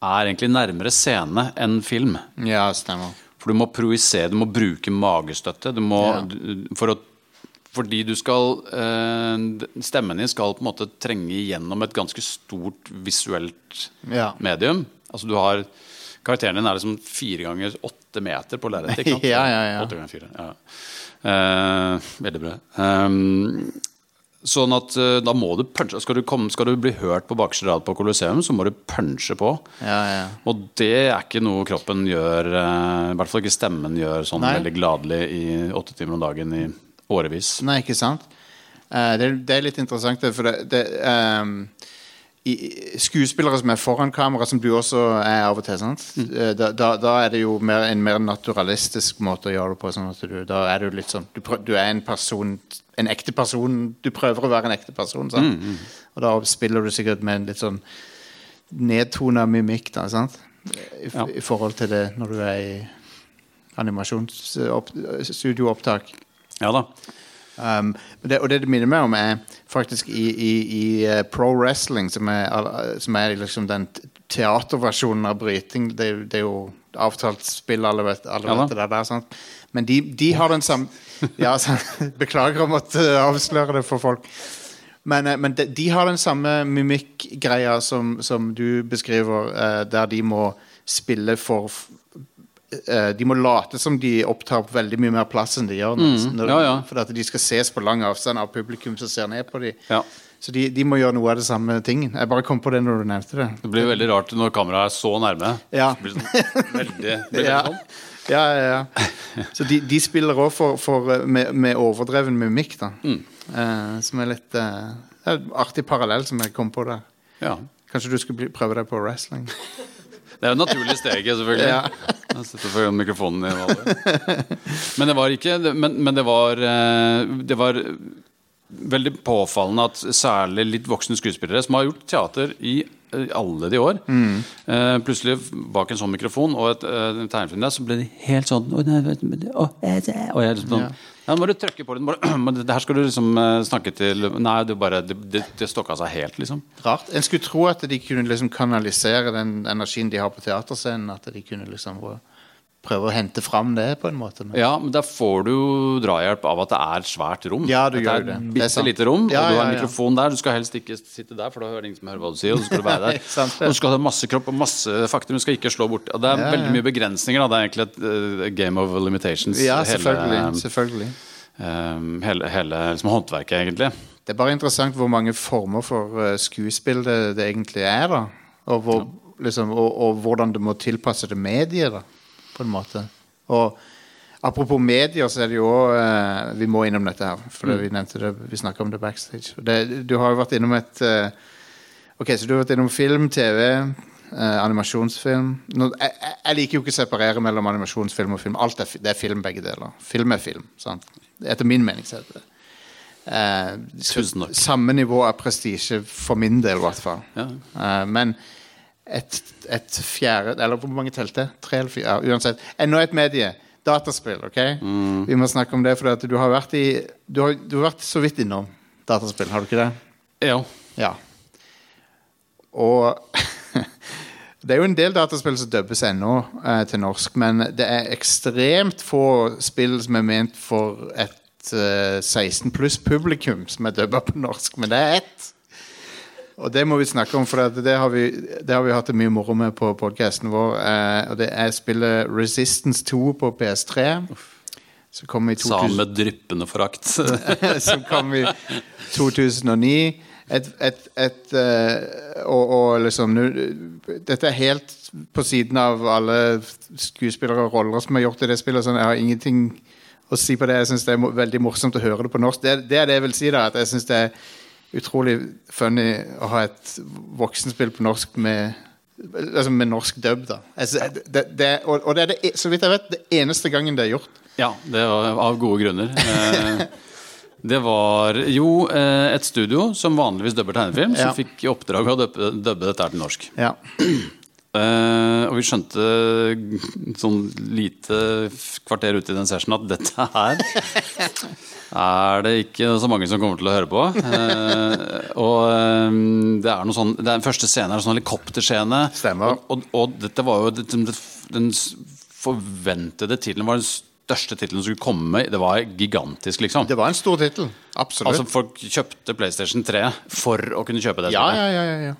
er egentlig nærmere scene enn film. Ja, stemmer. For du må projisere, du må bruke magestøtte. Du må, Ja. du, for å, fordi du skal eh, Stemmen din skal på en måte trenge igjennom et ganske stort visuelt Ja. medium. Altså du har Karakteren din er liksom fire ganger åtte meter på lerretet. Ja, ja, ja. Åtte ganger fire. Ja. Eh, veldig bra. Um, sånn at eh, da må du punche. Skal du, komme, skal du bli hørt på bakerste rad på Colosseum, så må du punche på. Ja, ja. Og det er ikke noe kroppen gjør, eh, i hvert fall ikke stemmen gjør sånn Nei. veldig gladelig i åtte timer om dagen i årevis. Nei, ikke sant? Uh, det, det er litt interessant, for det, det i, Skuespillere som er foran kamera, som du også er av og til, sant? Eh, da, da, da er det jo mer, en mer naturalistisk måte å gjøre det på. Sånn du, da er du litt sånn du, prøv, du er en person En ekte person. Du prøver å være en ekte person. Sant? Og da spiller du sikkert med en litt sånn nedtona mimikk, da, sant? I, Ja. I forhold til det når du er i animasjonsstudioopptak. Ja da. Um, det, og det det minner meg om, er faktisk i, i, i uh, pro wrestling, som er, som er liksom den teaterversjonen av bryting. Det, det er jo avtalt spill, alle vet, alle Ja vet det der. Sant? Men de, de har den samme ja, så, Beklager å måtte avsløre det for folk. Men, uh, men de, de har den samme mimikkgreia som, som du beskriver, uh, der de må spille for eh, De må late som de opptar veldig mye mer plass enn de gjør. når- Mm. ja, ja. For at de skal ses på lang avstand av publikum som ser ned på dem. Ja. Så de, de må gjøre noe av det samme tingen. Jeg bare kom på det når du nevnte det. Det blir veldig rart når kameraet er så nærme. Ja. Så blir sånn veldig, veldig Ja, sånn. ja, ja. ja. Så de, de spiller òg for, for, eh, med, med overdreven mimikk, da. Mm. Uh, som er litt uh, det er en artig parallell som jeg kom på der. Ja. Kanskje du skulle bli, prøve deg på wrestling? Det er jo naturlig steget, selvfølgelig. Ja. Jeg sitter for mikrofonen i vanlig. Men det var ikke Men, men det var eh, Det var veldig påfallende at særlig litt voksne skuespillere som har gjort teater i eh, alle de år, eh, plutselig bak en sånn mikrofon og et eh, tegnefilm der, så ble de helt sånn Og jeg liksom sånn Ja. må du trykke på den. Det her skal du liksom eh, snakke til Nei, det bare Det, det, det stokka seg helt, liksom. Rart. En skulle tro at de kunne liksom kanalisere den energien de har på teaterscenen. At de kunne liksom prøve å hente fram det på en måte. Men. Ja, men da får du drahjelp av at det er svært rom. Ja, du gjør det. et Det er bitte lite rom, Ja, og du har en ja. mikrofon der. Du skal helst ikke sitte der, for da hører ingen som hører hva du sier. Og så skal du være der. Sant og du skal ha masse kropp og masse faktum. Du skal ikke slå bort. Og det er veldig mye begrensninger. Da. Det er egentlig et uh, game of limitations. Ja, hele, selvfølgelig. selvfølgelig. eh, hele, hele liksom, håndverket, egentlig. Det er bare interessant hvor mange former for skuespill det, det egentlig er. da og, hvor, liksom, og, og hvordan du må tilpasse det mediet, da, på en måte. Og apropos medier, så er det jo òg Vi må innom dette her, for mm. vi nevnte det Vi snakka om det backstage. Det, du har jo vært innom et eh, Ok, så du har vært innom film, TV, eh, animasjonsfilm Nå, jeg, jeg- liker jo ikke å separere mellom animasjonsfilm og film. Alt er, det er film, begge deler. Film er film. sant? Etter min mening så er det det. Eh, Tusen takk. Samme nivå av prestisje for min del, i hvert fall. Ja. Eh, men et, et fjerde Eller hvor mange telte? Tre eller fire? Ja, uansett. Enda et medie. Dataspill, OK? Mm. Vi må snakke om det, for du har vært i du har, du har vært så vidt innom dataspill, har du ikke det? Ja. Ja. Og det er jo en del dataspill som dubbes ennå eh, til norsk, men det er ekstremt få spill som er ment for et eh, 16 pluss publikum som er dubba på norsk, men det er ett. Og det må vi snakke om, for det, det, har, vi, det har vi hatt det mye moro med på podkasten vår. Eh, og det er spillet Resistance 2 på PS3. Som kom i 2000 Same dryppende forakt. som kom i 2009. Et, et, et, eh, og, og liksom nu- Dette er helt på siden av alle skuespillere og roller som har gjort i det spillet. Sånn, jeg har ingenting å si på det. Jeg syns det er veldig morsomt å høre det på norsk. Det, det er det jeg vil si. da At jeg synes det er utrolig funny å ha et voksenspill på norsk med Altså med norsk dub, da. Altså, det, det, og, og det er det, så vidt jeg vet, det eneste gangen det er gjort. Ja, det var av gode grunner. Eh, Det var jo eh, et studio som vanligvis dubber tegnefilm, Ja. som fikk i oppdrag å dubbe, dubbe dette her til norsk. Ja. Eh, og vi skjønte sånn lite kvarter ute i den sessionen at dette her er det ikke så mange som kommer til å høre på. Uh, og um, det er noe sånn det er Den første scenen er en sånn helikopterscene. Stemmer. Og, og, og dette var jo det, det, den forventede tittelen var den største tittelen som skulle komme. Det var gigantisk, liksom. Det var en stor tittel. Absolutt. Altså Folk kjøpte PlayStation 3 for å kunne kjøpe det. ja, ja, ja, ja, ja.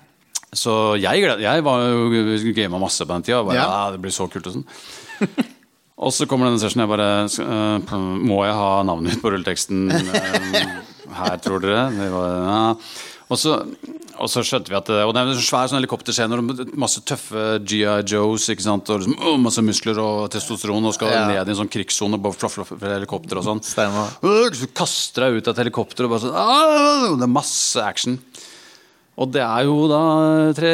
Så jeg, gled, jeg var jo gama masse på den tida. Bare, Ja. ja. det blir så kult og sånn. og så kommer denne sessionen. Jeg bare uh, Må jeg ha navnet mitt på rulleteksten øh, her, tror dere? Det var, ja. og, så, og så skjønte vi at det, Og det er en svær sånn helikopterscene og masse tøffe GI Joes. Ikke sant? Og liksom, å, masse muskler og testosteron og skal Ja. ned i en sånn krigssone og flaffe fra helikopter og sånn. Stemmer. Så kaster jeg ut av et helikopter og bare sånn! Det er masse action. Og det er jo da tre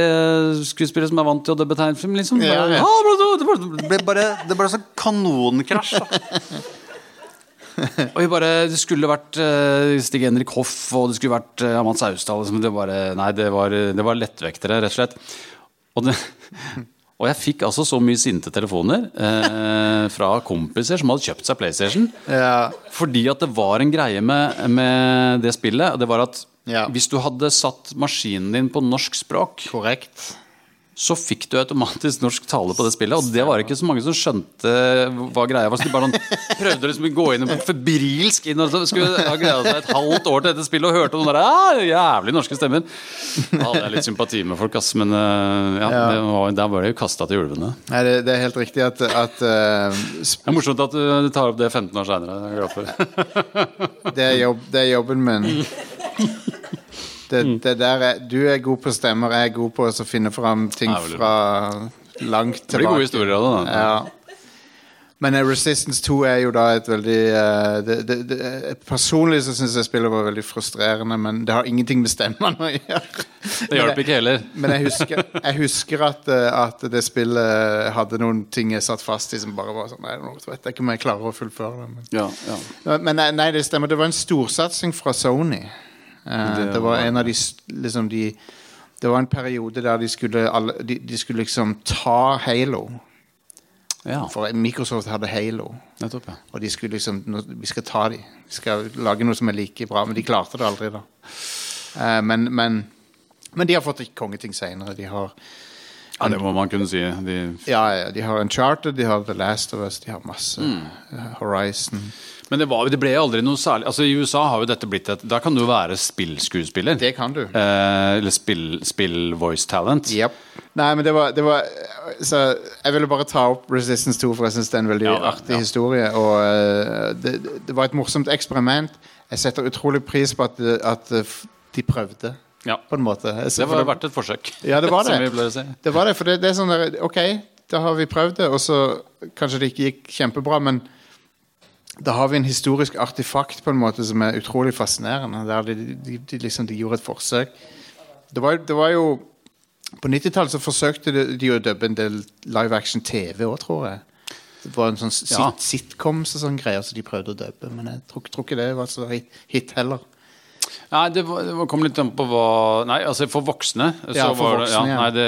skuespillere som er vant til å dubbe tegnfilm, liksom. Ja, ja. Det ble- bare Det ble sånn kanonkrasj, da. Og vi bare, Det skulle vært eh, Stig-Henrik Hoff og det skulle vært uh, Mats Austdal. Liksom, det, bare, nei, det, var, det var lettvektere, rett og slett. Og det, Og jeg fikk altså så mye sinte telefoner eh, fra kompiser som hadde kjøpt seg PlayStation. Ja. Fordi at det var en greie med, med det spillet. og Det var at Ja. hvis du hadde satt maskinen din på norsk språk, Korrekt. så fikk du automatisk norsk tale på det spillet. Og det var ikke så mange som skjønte hva greia var. Så de bare sånn, prøvde liksom å gå inn febrilsk inn og skulle ha gleda seg et halvt år til dette spillet og hørte noen der ah, jævlig norske stemmer. Da hadde jeg litt sympati med folk, ass. Men eh, ja, Ja. Det var, der var det jo kasta til ulvene. Nei, det, det er helt riktig at, at uh, Det er morsomt at du tar opp det 15 år seinere. Er det, er jobb, det er jobben min. Det, det der er, du er god på stemmer, jeg er god på å finne fram ting Ja, fra langt Det blir gode tilbake. historier av det. da. Ja. Men eh, Resistance 2 er jo da et veldig uh, det, det, det, Personlig så syns jeg spillet var veldig frustrerende, men det har ingenting med stemmene å gjøre. Det hjalp ikke heller. Men jeg husker, jeg husker at, eh, at det spillet hadde noen ting jeg satt fast i som bare var sånn Nei, jeg vet ikke om jeg klarer å fullføre det. Men, Ja, ja. men nei, det stemmer. Det var en storsatsing fra Sony. Eh, Det det var en av de liksom de Det var en periode der de skulle, alle, de, de skulle liksom ta Halo. ja. For Microsoft hadde Halo. Nettopp, ja. Og de skulle liksom Vi skal ta de Vi skal lage noe som er like bra. Men de klarte det aldri, da. Eh, men, men, men de har fått et kongeting seinere. De har ja. Det må man kunne si. De Ja, ja, de har Uncharted, de har The Last of Us, de har masse. Mm. Horizon. Men det, var, det ble aldri noe særlig Altså I USA har jo dette blitt et Da kan du være spillskuespiller. Det kan du. Eh, eller spill, spill voice talent. Yep. Nei, men det var, det var Så jeg ville bare ta opp Resistance 2, for jeg syns det er en veldig Ja, artig ja. historie. Og eh, det, det var et morsomt eksperiment. Jeg setter utrolig pris på at, at de prøvde, Ja. på en måte. Så, Det var verdt et forsøk. Ja, det var det. Si. Det var det, for det, det er sånn der Ok, da har vi prøvd det, og så kanskje det ikke gikk kjempebra, men da har vi en historisk artefakt på en måte som er utrolig fascinerende. Der de, de, de, liksom, de gjorde et forsøk. Det var, det var jo På 90-tallet så forsøkte de, å dubbe en del live action TV òg, tror jeg. Det var en sånn sit, Ja. sitcoms og sånne greier som de prøvde å dubbe, men jeg tror, tror ikke det var så hit, hit heller. Nei, det, var, det var- kom litt an på hva Nei, altså for voksne. så Ja, for det- voksne, ja, nei, det,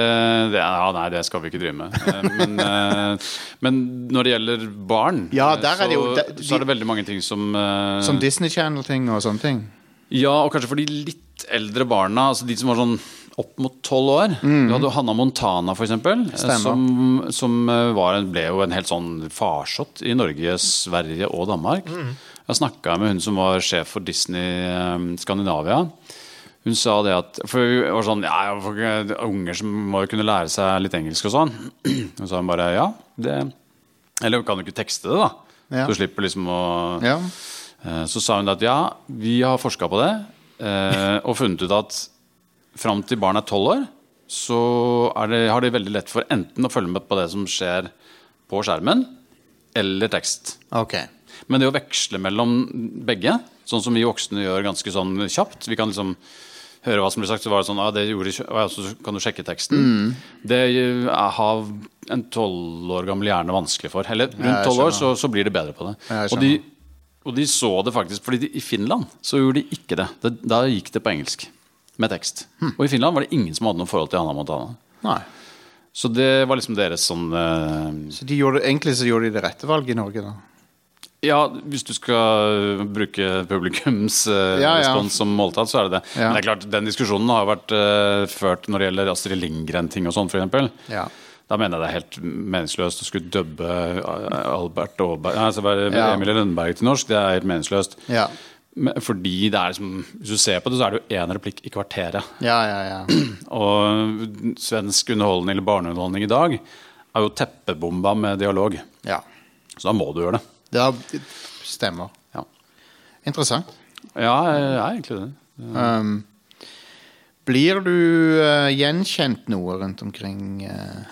det, ja, nei, det skal vi ikke drive med. Eh, Men, eh, men når det gjelder barn, Ja, eh, det jo- så, der- så er det veldig mange ting som Som Disney Channel-ting og sånne ting. Ja, og kanskje for de litt eldre barna, altså de som var sånn opp mot tolv år. Du hadde Hanna Montana, for eksempel. Som, som var, en- ble jo en helt sånn farsott i Norge, Sverige og Danmark. Jeg snakka med hun som var sjef for Disney eh, Skandinavia. Hun sa det at For hun var sånn Ja, for unger som må jo kunne lære seg litt engelsk og sånn. Og så sa hun bare ja, det Eller kan du ikke tekste det, da? Ja. Så du slipper liksom å Ja. Eh, Så sa hun at ja, vi har forska på det eh, og funnet ut at fram til barn er tolv år, så er det, har de veldig lett for enten å følge med på det som skjer på skjermen, eller tekst. Ok. Men det å veksle mellom begge, sånn som vi voksne gjør ganske sånn kjapt Vi kan liksom høre hva som blir sagt, så var det sånn ah, det gjorde, Så kan du sjekke teksten. Det eh, har en tolv år gammel hjerne vanskelig for. Eller rundt tolv år så, så blir det bedre på det. Og, de, og de så det faktisk, fordi de, i Finland så gjorde de ikke det. det. Da gikk det på engelsk. Med tekst. Og i Finland var det ingen som hadde noe forhold til Anna-Montana Nei. Så det var liksom deres sånn uh... Så de gjorde, egentlig så gjorde de det rette valget i Norge, da. Ja, hvis du skal bruke publikums eh, Ja, ja. respons som måltall, så er det det. Ja. Men det er klart, den diskusjonen har vært eh, ført når det gjelder Astrid Lindgren-ting og sånn, f.eks. Ja. Da mener jeg det er helt meningsløst å skulle dubbe Albert Aaberg altså. Emilie Lønneberg til norsk. Det er helt meningsløst. Ja. Men Fordi det er liksom Hvis du ser på det, så er det jo én replikk i kvarteret. Ja, ja, ja. Og svensk underholdning eller barneunderholdning i dag er jo teppebomba med dialog. ja. Så da må du gjøre det. Det har- stemmer. Ja, Interessant. ja jeg er egentlig det. Um, blir du uh, gjenkjent noe rundt omkring Uh...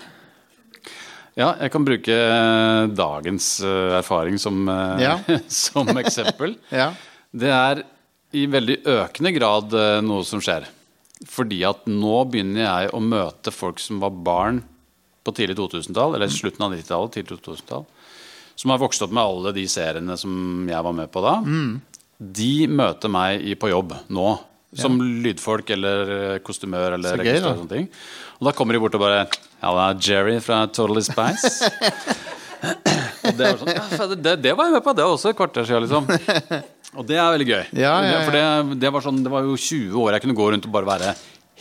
Ja, jeg kan bruke uh, dagens erfaring som, Ja. som eksempel. Ja. Det er i veldig økende grad noe som skjer. Fordi at nå begynner jeg å møte folk som var barn på tidlig 2000-tall, eller slutten av 90-tallet, tidlig 2000-tall, som har vokst opp med alle de seriene som jeg var med på da. De møter meg på jobb nå Som lydfolk eller eh, kostymør eller gøy, da. og sånne ting. Og da kommer de bort og bare Ja, det er Jerry fra Totally Spice. og det, var sånn, ja, det, det var jeg med på, det var også et kvarter siden, liksom. Og det er veldig gøy. Ja, ja, ja. For det, det, var sånn, det var jo 20 år jeg kunne gå rundt og bare være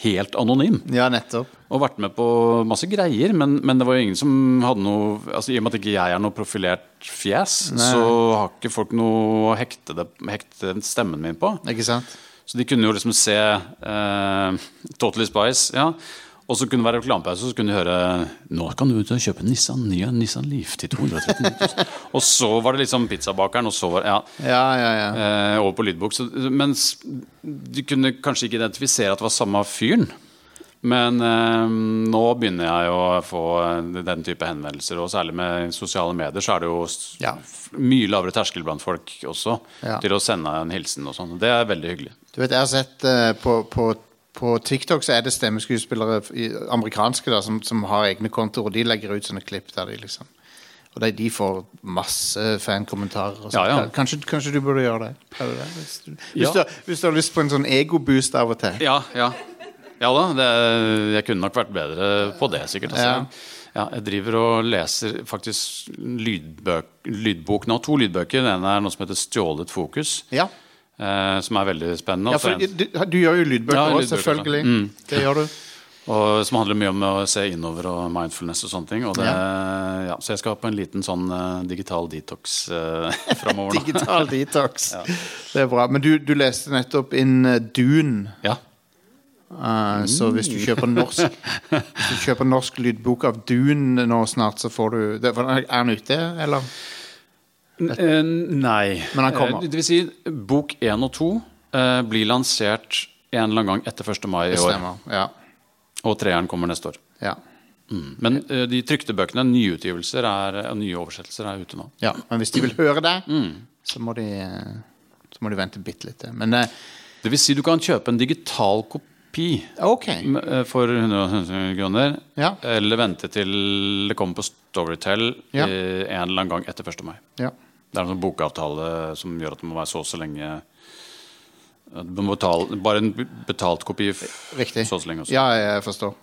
helt anonym. Ja, nettopp. Og vært med på masse greier, men, men det var jo ingen som hadde noe altså I og med at ikke jeg er noe profilert fjes, så har ikke folk noe å hekte, det, hekte stemmen min på. Ikke sant? Så de kunne jo liksom se eh, Totally Spice, ja. Og så kunne det være reklamepause, og så kunne de høre Nå kan du kjøpe Nissan, ny Nissan Leaf til 239 000. og så var det liksom pizzabakeren, og så var ja, Ja, ja, ja. eh, over på lydbok. Så, mens de kunne kanskje ikke identifisere at det var samme fyren. Men eh, nå begynner jeg å få eh, den type henvendelser, og særlig med sosiale medier så er det jo Ja. mye lavere terskel blant folk også Ja. til å sende en hilsen og sånn. Det er veldig hyggelig. Du vet, jeg har sett eh, på, på, på TikTok så er det stemmeskuespillere amerikanske da, som, som har egne kontoer, og de legger ut sånne klipp der de liksom Og de, de får masse fankommentarer. og. Ja, ja. Kanskje, kanskje du burde gjøre det? Det hvis, du, hvis, Ja. du, hvis du har lyst på en sånn egoboost av og til. Ja, ja. Ja da, det, jeg kunne nok vært bedre på det, sikkert. Altså. Ja. Ja, jeg driver og leser faktisk lydbøk, lydbok nå. To lydbøker. Den ene er noe som heter 'Stjålet fokus', Ja, eh, som er veldig spennende. ja for du, du gjør jo lydbøker Ja, òg, selvfølgelig. Mm. Det gjør du. Og som handler mye om å se innover og mindfulness og sånne ting. Og det, ja. så jeg skal på en liten sånn uh, digital detox uh, framover nå. Digital detox. Det er bra. Men du, du leste nettopp inn uh, Dune. Ja. Eh, Så hvis du kjøper norsk Hvis du kjøper norsk lydbok av Dune nå snart, så får du det, Er den ute, eller? Eh, nei. Men han kommer. Eh, Det vil si, bok én og to eh, blir lansert en eller annen gang etter 1. mai i år. Ja. Og treeren kommer neste år. Ja. Men eh, de trykte bøkene, nyutgivelser er, og nye oversettelser, er ute nå. ja. Men hvis de vil høre det, så må de Så må de vente bitte litt. Men Det vil si, du kan kjøpe en digital kopi OK. eh, for 100 kroner. Ja. Eller vente til det kommer på Storytel Ja. en eller annen gang etter 1. mai. Ja. Det er en sånn bokavtale som gjør at det må være så og så lenge betale, Bare en betalt kopi Riktig. så og så lenge også. Ja, jeg forstår.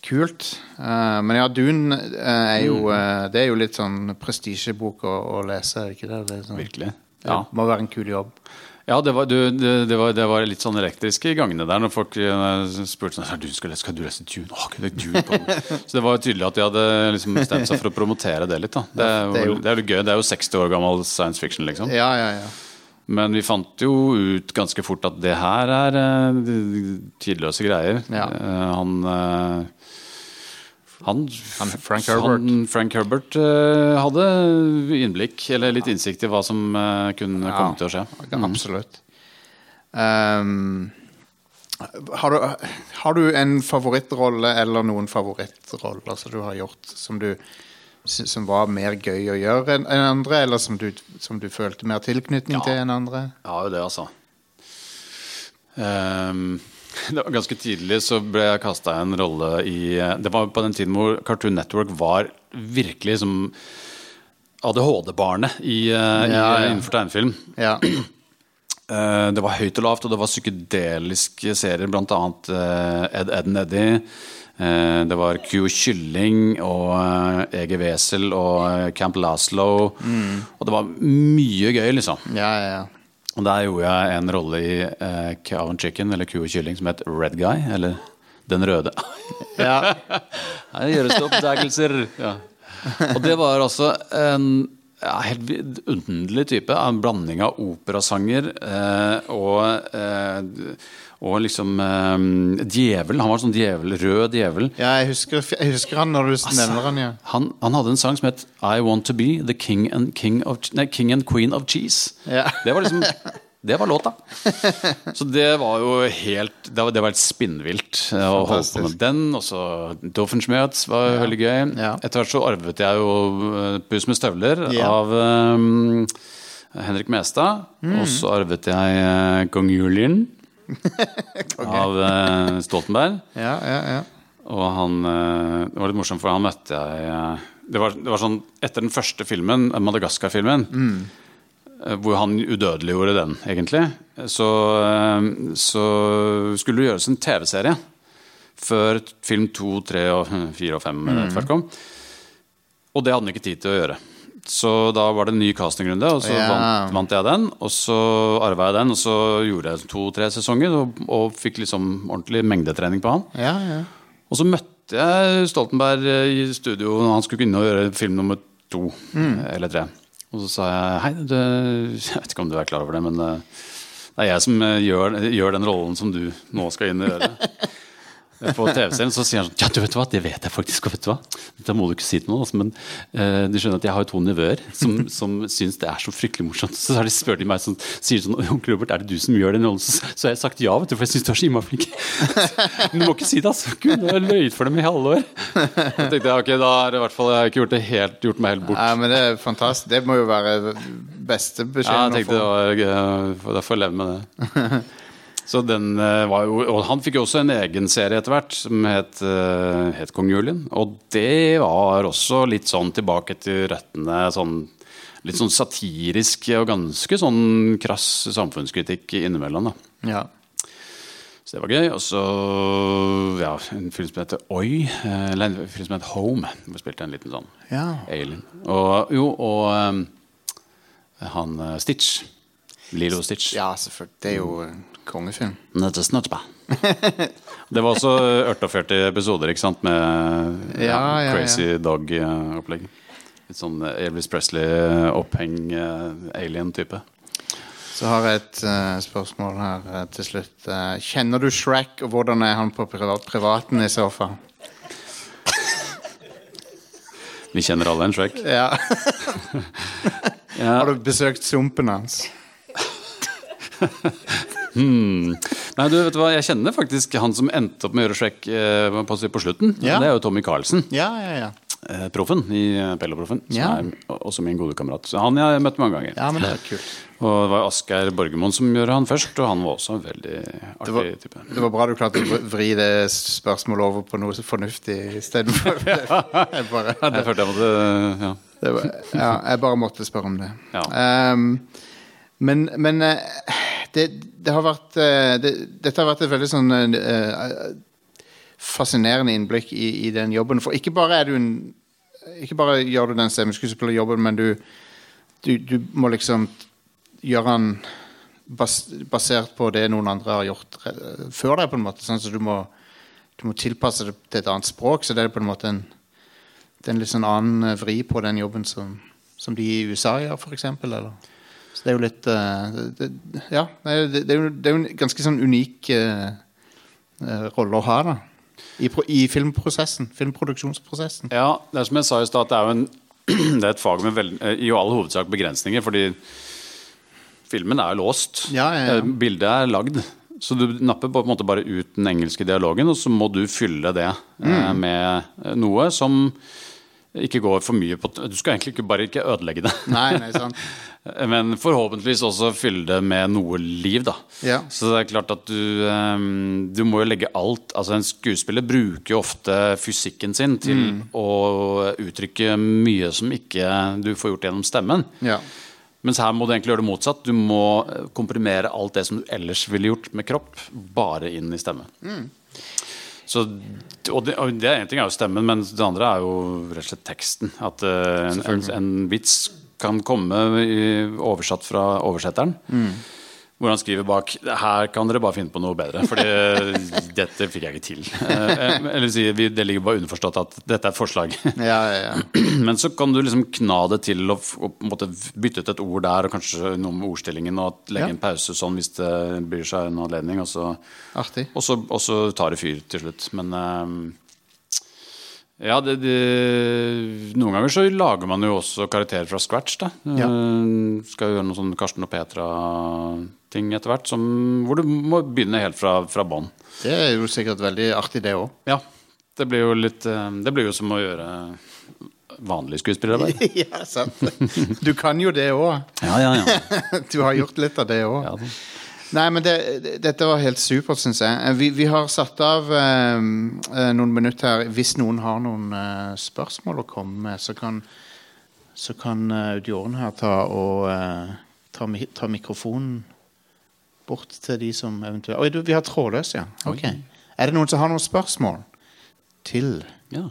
Kult. Uh, men ja, Dune eh, er jo uh, Det er jo litt sånn prestisjebok å, å lese, er det ikke det? det sånn, Virkelig. Det må være en kul jobb. Ja, det var, du, det, det, var, det var litt sånn elektriske i gangene der når folk eh, spurte sånn, du skal, skal du lese Dune. Åh, det Dune på? Så det var tydelig at de hadde liksom bestemt seg for å promotere det litt. Da. Det, er det er jo- det er jo gøy. Det er jo 60 år gammel science fiction, liksom. Ja, ja, ja. Men vi fant jo ut ganske fort at det her er eh, tidløse greier. Ja. Eh, han han, Han Frank Herbert. Han, Frank Herbert uh, hadde innblikk, eller litt innsikt i hva som uh, kunne Ja. komme til å skje. Mm. Absolutt. Um, har, du, har du en favorittrolle eller noen favorittroller som du har gjort som du som var mer gøy å gjøre enn andre, eller som du, som du følte mer tilknytning Ja. til enn andre? Ja, jo det, altså. Var ganske tidlig så ble jeg kasta en rolle i Det var på den tiden hvor Cartoon Network var virkelig som ADHD-barnet i, eh, Ja, ja. innenfor tegnefilm. Ja. Eh, Det var høyt og lavt, og det var psykedeliske serier, eh, Ed, Ed. Eh, Det var Q Kylling og EG Ege Wesel og eh, Camp Laszlo. Og det var mye gøy, liksom. ja, ja, ja. Og der gjorde jeg en rolle i eh, Cow and Chicken, eller Ku og kylling, som het Red Guy, eller Den røde. ja. Her gjøres det oppdagelser. Ja. Og det var altså en ja, helt underlig type. En blanding av operasanger eh, og, eh, og liksom eh, djevel. Han var sånn djevel, rød djevel. ja jeg, husker, jeg husker han når du nevner han, ja. Han, han hadde en sang som het I Want To Be The King and, king of, nei, king and Queen of Cheese. Ja. Det var liksom Det var låta. Så det var jo helt Det var, det var helt spinnvilt eh, å holde på med den. Og så Doffenschmerz var veldig gøy. Ja. Etter hvert så arvet jeg jo Pus Puss med støvler Ja. av um, Henrik Mestad. Mm. Og så arvet jeg uh, Kong Julian av uh, Stoltenberg. Ja, ja, ja. Og han uh, Det var litt morsomt, for han møtte jeg eh, det var, det var sånn Etter den første filmen, eh, Madagaskar-filmen, eh, hvor han udødeliggjorde den, egentlig, så, eh, så skulle det gjøres en TV-serie før film to, tre, og fire og fem etter kom. Og det hadde han ikke tid til å gjøre. Så da var det en ny castingrunde, og så Ja. vant, vant jeg den. Og så arva jeg den, og så gjorde jeg to-tre sesonger og, og fikk liksom ordentlig mengdetrening på han. Ja, ja. Og så møtte jeg Stoltenberg eh, i studio når han skulle inn og gjøre film nummer to. Mm. eh, Eller tre. Og så sa jeg hei, du, jeg vet ikke om du er klar over det, men eh, det er jeg som eh, gjør, gjør den rollen som du nå skal inn og gjøre. På TV-serien så sier han sånn Ja, du vet hva, det vet jeg faktisk. og vet du hva Dette må du ikke si til noen. Altså, men uh, du skjønner at jeg har jo to nevøer som, som syns det er så fryktelig morsomt. Så har de spør de meg sånn Sier sånn Onkel Robert, er det du som gjør den rollen? Så, så har jeg sagt ja, vet du, for jeg syns du er så innmari flink. Men du må ikke si det, altså. Gud, jeg har løyet for dem i halve år. Så tenkte jeg, ok, da har jeg i hvert fall ikke gjort, det helt, gjort meg helt bort. Ja, men det er fantastisk. Det må jo være beste Ja, jeg tenkte det var gøy, Da får jeg leve med det. Så den eh, var jo, Og han fikk jo også en egen serie etter hvert som het, eh, het Kong Julian. Og det var også litt sånn tilbake til røttene. Sånn, litt sånn satirisk og ganske sånn krass samfunnskritikk innimellom. da. Ja. Så det var gøy. Og så ja, en film som heter Oi. eh, Eller en film som heter Home. Hvor spilte en liten sånn ja. alien. Og jo, og han Stitch. Lilo Stitch. Ja, selvfølgelig. Det er jo kongefilm. Det var også 48 episoder ikke sant, med Ja, ja, ja. crazy dog-opplegg. Litt sånn Elvis Presley-oppheng, alien-type. Så har jeg et uh, spørsmål her uh, til slutt. Uh, kjenner du Shrek, og hvordan er han på privat, privaten i så fall? Vi kjenner alle en Shrek. Ja. Ja. Har du besøkt sumpen hans? Nei, du vet hva, Jeg kjenner faktisk han som endte opp med å gjøre Shrek eh, på, på slutten. Ja. Det er jo Tommy Carlsen. Ja, ja, ja. eh, Proffen i Pelloproffen, Som Ja. er også min gode kamerat. Så han jeg har møtt mange ganger. Ja, men det er kult. Og det var Asgeir Borgermoen som gjør han først, og han var også en veldig artig Det var, type. det var bra du klarte å vri- det spørsmålet over på noe så fornuftig istedenfor Jeg bare Jeg hadde følte jeg måtte ja. det var, Ja, jeg bare måtte spørre om det. Ja. Ehm, men men eh, det, det har vært eh, det, Dette har vært et veldig sånn eh, fascinerende innblikk i, i den jobben. For ikke bare du en Ikke bare gjør du den stemmeskuespillerjobben, men du, du, du må liksom gjøre den bas, basert på det noen andre har gjort før deg, på en måte. Sånn, så du må, du må tilpasse det til et annet språk. Så det er på en måte en, det er en litt sånn annen vri på den jobben som, som de i USA gjør, for eksempel, eller? Så det er jo litt eh, det, Ja, det, er- det, er jo, det er jo en ganske sånn unik eh, eh, rolle å ha, da. I, I filmprosessen. Filmproduksjonsprosessen. ja, det er som jeg sa i stad, det er jo en det er et fag med veld, i all hovedsak begrensninger, fordi filmen er låst. Ja, ja, ja. Bildet er lagd. Så du napper på en måte bare ut den engelske dialogen, og så må du fylle det Mm. med noe som ikke går for mye på Du skal egentlig ikke bare ikke ødelegge det. Nei, nei, sant. Men forhåpentligvis også fylle det med noe liv, da. Ja. Så det er klart at du ehm, Du må jo legge alt Altså En skuespiller bruker jo ofte fysikken sin til Mm. å uttrykke mye som ikke du får gjort gjennom stemmen. Ja. Mens her må du egentlig gjøre det motsatt. Du må eh, komprimere alt det som du ellers ville gjort med kropp, bare inn i stemme. Så, og det, og det en ting er jo stemmen, men det andre er jo rett og slett teksten. At uh, en, en vits kan komme oversatt fra oversetteren. Hvor han skriver bak Her kan dere bare finne på noe bedre, for dette fikk jeg ikke til. Eh, Eller si, det ligger bare underforstått at dette er et forslag. Ja, ja, ja. Men så kan du liksom kna det til og, på bytte ut et ord der, og kanskje noe med ordstillingen, og legge en pause sånn hvis det byr seg en anledning. Og så, og så, og så tar det fyr til slutt. Men ehm, ja, det, det, noen ganger så lager man jo også karakterer fra scratch. da Ja. Eh, Skal gjøre noe sånn Karsten og Petra-ting etter hvert, som, hvor du må begynne helt fra, fra bånn. Det er jo sikkert veldig artig, det òg. Ja, det blir jo litt eh, Det blir jo som å gjøre vanlig skuespillerarbeid. ja, sant. Du kan jo det òg. Ja, ja, ja. Du har gjort litt av det òg. Nei, men det, det, dette var helt supert, syns jeg. Eh, Vi, vi har satt av eh, eh, noen minutter her. Hvis noen har noen eh, spørsmål å komme med, så kan, så kan Audioren her ta og eh, ta, ta mikrofonen bort til de som eventuelt Oi, du, vi har trådløs, ja. Okay. Er det noen som har noen spørsmål til Ja.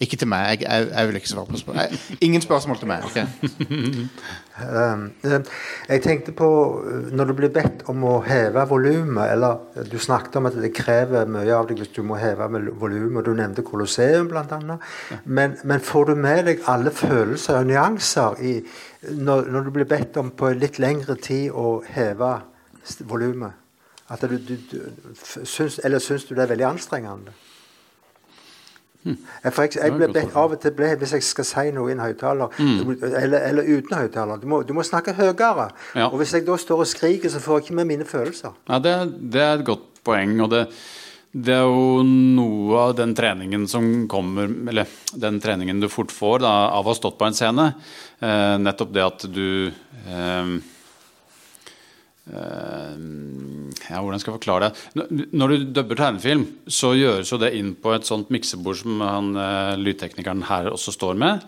Ikke til meg. Jeg, jeg, jeg vil ikke svare på spørsmål. Ingen spørsmål til meg. Okay? Um, eh, jeg tenkte på eh, når du blir bedt om å heve volumet, eller eh, du snakket om at det krever mye av deg hvis du må heve volumet, du nevnte Colosseum bl.a. Men, men får du med deg alle følelser og nyanser i, når, når du blir bedt om på litt lengre tid å heve volumet? Eller syns du det er veldig anstrengende? For jeg, jeg ble av og til ble, Hvis jeg skal si noe i en høyttaler, eller, eller uten høyttaler du, du må snakke høyere. Ja. Og hvis jeg da står og skriker, så får jeg ikke med mine følelser. Ja, det, det er et godt poeng. Og det, det er jo noe av den treningen som kommer Eller den treningen du fort får da, av å ha stått på en scene. Eh, nettopp det at du eh, ja, Hvordan skal jeg forklare det? Når du dubber tegnefilm, så gjøres jo det inn på et sånt miksebord som han, eh, lydteknikeren her også står med.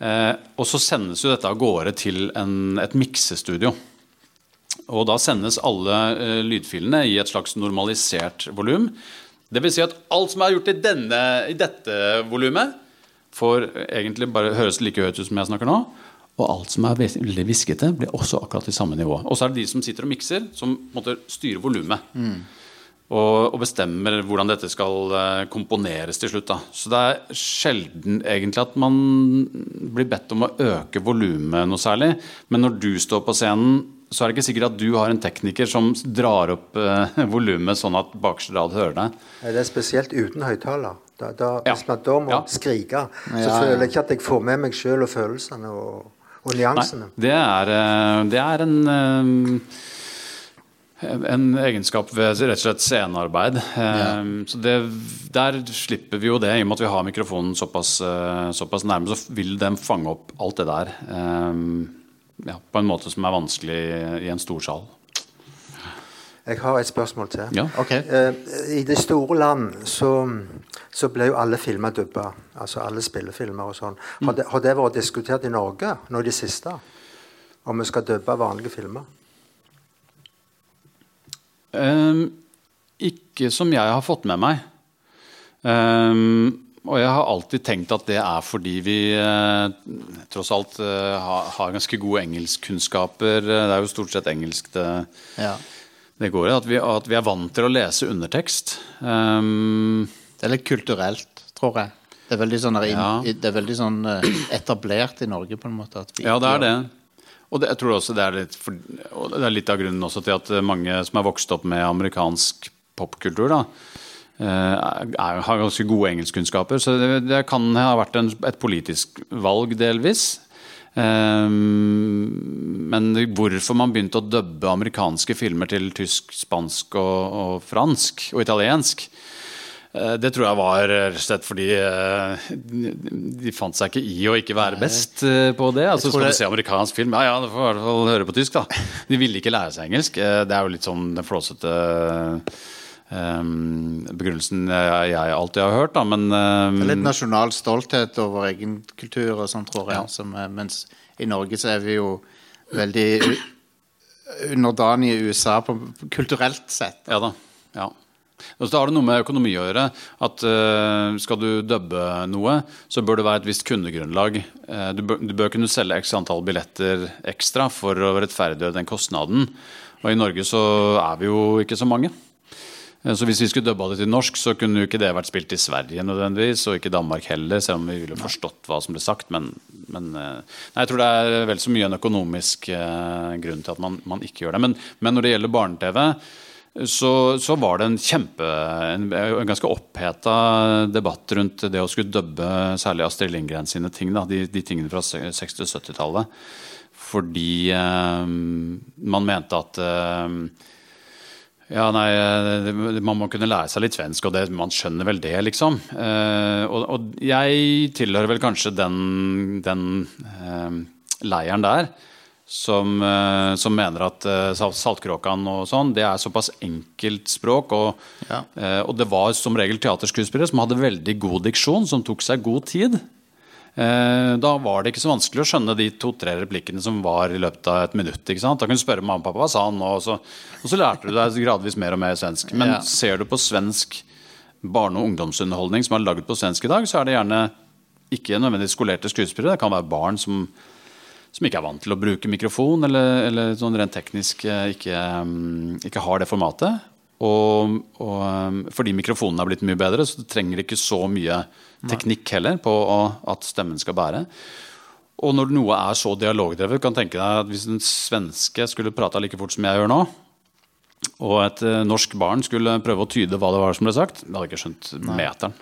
Eh, og så sendes jo dette av gårde til en, et miksestudio. Og da sendes alle eh, lydfilene i et slags normalisert volum. Dvs. Si at alt som er gjort i, denne, i dette volumet, får egentlig bare høres like høyt ut som jeg snakker nå. Og alt som er veldig hviskete, blir også akkurat i samme nivå. Og så er det de som sitter og mikser, som måtte styre måte styrer volumet. Og, og bestemmer hvordan dette skal eh, komponeres til slutt. Da. Så det er sjelden egentlig at man blir bedt om å øke volumet noe særlig. Men når du står på scenen, så er det ikke sikkert at du har en tekniker som drar opp eh, volumet sånn at bakerste rad hører deg. Det er spesielt uten høyttaler. Da, da, Ja. Hvis man da må Ja. skrike, så Ja, ja. føler jeg ikke at jeg får med meg sjøl og følelsene og, og Nei, det er, eh, det er en eh, en egenskap ved rett og slett scenearbeid. Ja. Så det, der slipper vi jo det, i og med at vi har mikrofonen såpass, eh, såpass nærme. Så vil den fange opp alt det der eh, ja, på en måte som er vanskelig i en stor sal. Jeg har et spørsmål til. Ja. Ok. Eh, I det store land så, så ble jo alle filmer dubba. Altså alle spillefilmer og sånn. Har, det- har det vært diskutert i Norge nå i det siste? Om vi skal dubbe vanlige filmer? Um, ikke som jeg har fått med meg. Um, og jeg har alltid tenkt at det er fordi vi eh, tross alt eh, har, har ganske gode engelskkunnskaper. Det er jo stort sett engelsk det, Ja. det går i. At vi, at vi er vant til å lese undertekst. Ehm, Det er litt kulturelt, tror jeg. Det er veldig sånn, Ja. det er veldig sånn eh, etablert i Norge, på en måte. Ja, det er det. Og det, jeg tror også det er, litt det er litt av grunnen også til at mange som er vokst opp med amerikansk popkultur, da, eh, er, har ganske gode engelskkunnskaper. Så det, det kan ha vært en, et politisk valg, delvis. Um, men hvorfor man begynte å dubbe amerikanske filmer til tysk, spansk og, og fransk og italiensk, det tror jeg var rett og slett fordi eh, de fant seg ikke i å ikke være best eh, på det. Altså Skal du se amerikansk film, ja ja, du får i hvert fall høre på tysk, da. De ville ikke lære seg engelsk. Eh, Det er jo litt sånn den flåsete eh, begrunnelsen jeg, jeg alltid har hørt, da, men eh, litt nasjonal stolthet over egen kultur og sånn, tror jeg. Ja. Som, mens i Norge så er vi jo veldig underdanige i USA på, kulturelt sett. Ja da. Ja. Og så har det noe med økonomi å gjøre. At eh, Skal du dubbe noe, så bør det være et visst kundegrunnlag. Eh, du, bør, du bør kunne selge x antall billetter ekstra for å rettferdiggjøre den kostnaden. Og i Norge så er vi jo ikke så mange. Eh, Så hvis vi skulle dubba det til norsk, så kunne jo ikke det vært spilt i Sverige nødvendigvis, og ikke i Danmark heller, selv om vi ville forstått hva som ble sagt. Men, men nei, jeg tror det er vel så mye en økonomisk grunn til at man, man ikke gjør det. Men, men når det gjelder barne-TV, så, så var det en kjempe en, en ganske oppheta debatt rundt det å skulle dubbe særlig Astrid Lindgren sine ting. Da, de, de tingene fra 60- og 70-tallet. Fordi eh, man mente at eh, ja, nei, Man må kunne lære seg litt svensk, og det, man skjønner vel det, liksom. Eh, og, og jeg tilhører vel kanskje den, den eh, leiren der som, eh, som mener at eh, Saltkråkan og sånn, det er såpass enkelt språk. Og, Ja. eh, og det var som regel teaterskuespillere som hadde veldig god diksjon, som tok seg god tid. Da var det ikke så vanskelig å skjønne de to-tre replikkene som var i løpet av et minutt. Da kunne du spørre mamma og pappa hva sa han nå, og så, og så lærte du deg gradvis mer og mer svensk. Men Ja. ser du på svensk barne- og ungdomsunderholdning som er laget på svensk i dag, så er det gjerne ikke nødvendigvis skolerte skuespillere. Det kan være barn som, som ikke er vant til å bruke mikrofon, eller, eller sånn rent teknisk eh, ikke, mm, ikke har det formatet. Og, og um, fordi mikrofonen er blitt mye bedre, så du trenger ikke så mye teknikk heller på å, at stemmen skal bære. Og når noe er så dialogdrevet, kan tenke deg at hvis en svenske skulle prata like fort som jeg gjør nå, og et eh, norsk barn skulle prøve å tyde hva det var som ble sagt, det hadde ikke skjønt meteren.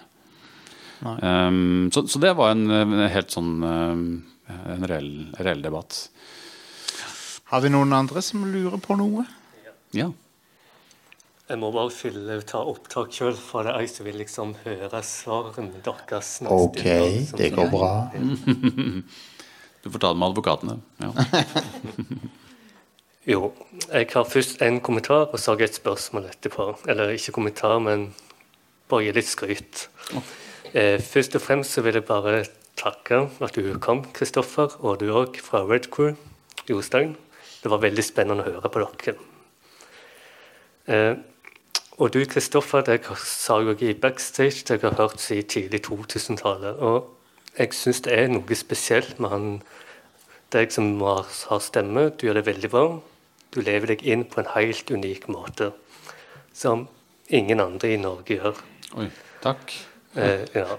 Um, så, så det var en, eh, helt sånn um, en reell, reell debatt. Har vi noen andre som lurer på noe? Ja. Jeg må bare fylle, ta opptak sjøl, for jeg så vil liksom høre svarene deres. Ok, det går er- bra. Du får ta det med advokatene. Ja. Jo, jeg har først en kommentar, og så har jeg et spørsmål etterpå. Eller ikke kommentar, men bare gi litt skryt. Eh, først og fremst så vil jeg bare takke at du kom, Kristoffer, og du òg, fra Red Crew, Jostein. Det var veldig spennende å høre på dere. Eh, og du, Kristoffer, det sa jeg også i backstage, det jeg har hørt siden tidlig 2000-tallet. Og jeg syns det er noe spesielt med han deg som har, har stemme. Du gjør det veldig bra. Du lever deg inn på en helt unik måte. Som ingen andre i Norge gjør. Oi, takk. Eh, ja.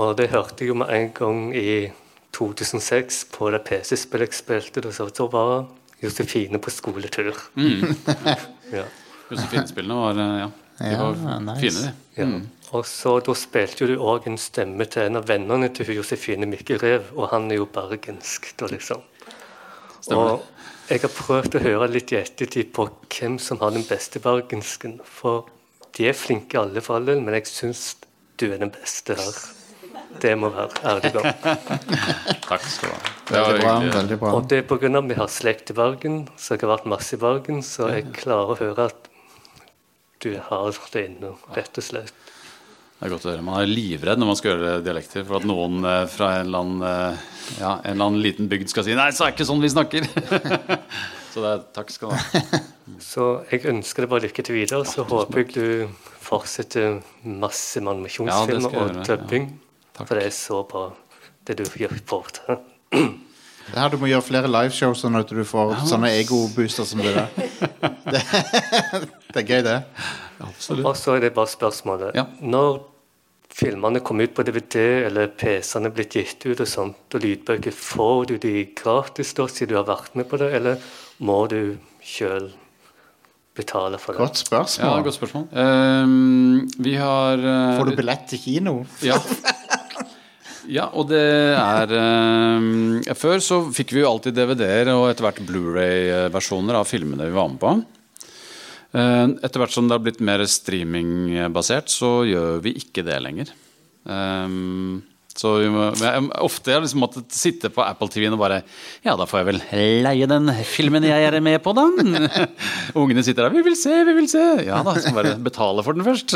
Og det hørte jeg jo med en gang i 2006 på det PC-spillet jeg spilte. Da så, så var Josefine på skoletur. ja. Josefine-spillene var eh, ja, de Ja, nice. fine, de. Ja. Og så Da spilte jo du òg en stemme til en av vennene til hun Josefine Mikkel Rev, og han er jo bergensk. da liksom. Stemmer. Og jeg har prøvd å høre litt i ettertid på hvem som har den beste bergensken. For de er flinke i alle fall, men jeg syns du er den beste her. Det må være ærlig om. Takk skal du ha. Det var Veldig bra. veldig bra. Og det er pga. at vi har slekt i Bergen, så jeg har vært masse i Bergen, så jeg klarer å høre at du har det inne, rett og slett. Det er godt å høre. Man er livredd når man skal gjøre dialekter for at noen eh, fra en eller annen, eh, ja, en eller annen liten bygd skal si 'nei, så er det ikke sånn vi snakker'. så det er, takk skal du ha. Så jeg ønsker deg bare lykke til videre. Så håper jeg du fortsetter masse med Ja, og tøpping. dubbing. Takk. For det er så bra, det du gjør til. Det her Du må gjøre flere liveshow sånn at du får sånne ego-booster som det der. Det, det er gøy, det. Absolutt. Og så er det bare spørsmålet. Ja. Når filmene kommer ut på DVD, eller PC-ene er blitt gitt ut, og sånt, og lydbøker, får du de gratis da, siden du har vært med på det, eller må du sjøl betale for det? Godt Ja, spørsmål. godt spørsmål. Um, vi har uh, Får du billett til kino? Ja. ja, og det er eh, Før så fikk vi jo alltid DVD-er og etter hvert Blu-ray-versjoner av filmene vi var med på. Eh, Etter hvert som det har blitt mer streamingbasert, så gjør vi ikke det lenger. Ehm, så må, jeg, ofte har jeg liksom måttet sitte på Apple TV-en og bare Ja, da får jeg vel leie den filmen jeg er med på, da. Ungene sitter der 'Vi vil se, vi vil se'. Ja da, skal bare betale for den først.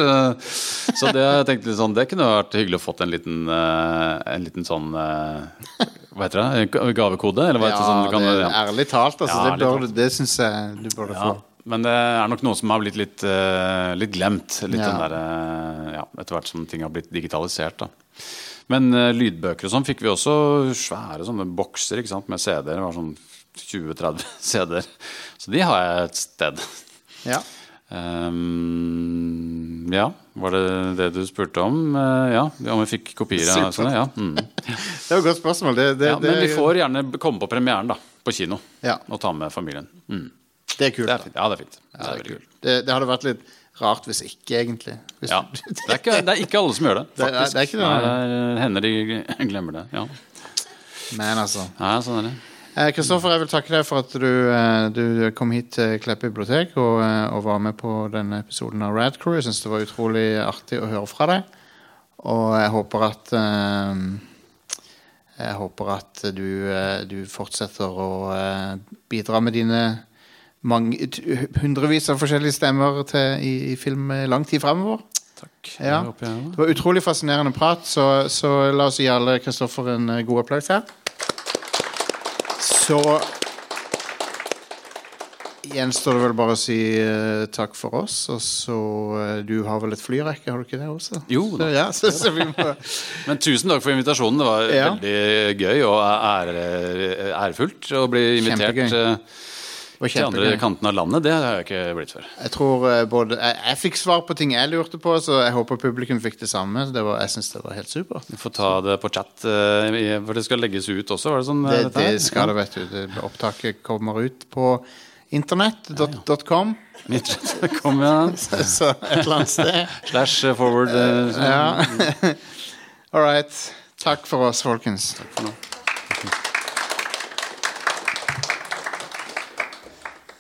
Så det, jeg tenkte litt sånn, det kunne vært hyggelig å fått en liten, eh, en liten sånn eh, Hva heter det? Gavekode? Eller hva ja. Sånn, kan, det, ja. ærlig talt, altså. Ja, det bør, det syns jeg du burde Ja, få. men det er nok noe som har blitt litt, eh, litt glemt. Litt Ja. den der, ja, etter hvert som ting har blitt digitalisert. Da. Men uh, lydbøker og sånn fikk vi også svære sånne bokser ikke sant, med CD-er. Det var sånn 20-30 CD-er. Så de har jeg et sted. Ja. Um, ja, var det det du spurte om? Uh, ja, om vi fikk kopier av sånne? Ja. Mm. Det var et godt spørsmål. Det, det, ja, men vi får gjerne komme på premieren da, på kino Ja. og ta med familien. Mm. Det er kult. Det er. Ja, det er fint. Det Ja, det, er kult. kult. Det, det hadde vært litt rart hvis ikke, egentlig. Hvis Ja. Det, er ikke, det er ikke alle som gjør det, Det er- det er ikke det, Nei, hender de glemmer det. Ja, Men altså. ja sånn er det. Eh, Kristoffer, jeg vil takke deg for at du, eh, du kom hit til Klepp bibliotek og, eh, og var med på denne episoden av Rad Crew. Jeg syns det var utrolig artig å høre fra deg. Og jeg håper at Jeg håper at du, du fortsetter å bidra med dine mange, hundrevis av forskjellige stemmer til, i, i film lang tid fremover. Takk. Ja. Det var utrolig fascinerende prat, så, så la oss gi alle Kristoffer en eh, god applaus her. Så gjenstår det vel bare å si uh, takk for oss, og så uh, Du har vel et flyrekke, har du ikke det også? Jo Så, ja, så, så må, Men tusen takk for invitasjonen. Det var Ja. veldig gøy og ære, ærefullt å bli invitert Kjempegøy. Til andre kanten av landet. Det har jeg ikke blitt før. Jeg tror eh, både Jeg, jeg fikk svar på ting jeg lurte på, så jeg håper publikum fikk det samme. Det var, jeg syns det var helt supert. Vi får ta det på chat, eh, for det skal legges ut også. Var det sånn? Det, eh, det skal det, vet du. Det, opptaket kommer ut på internett.com. Ja. Kom igjen. Så et eller annet sted. Slash forward. sånn. Ja. All right. Takk for oss, folkens. Takk for nå.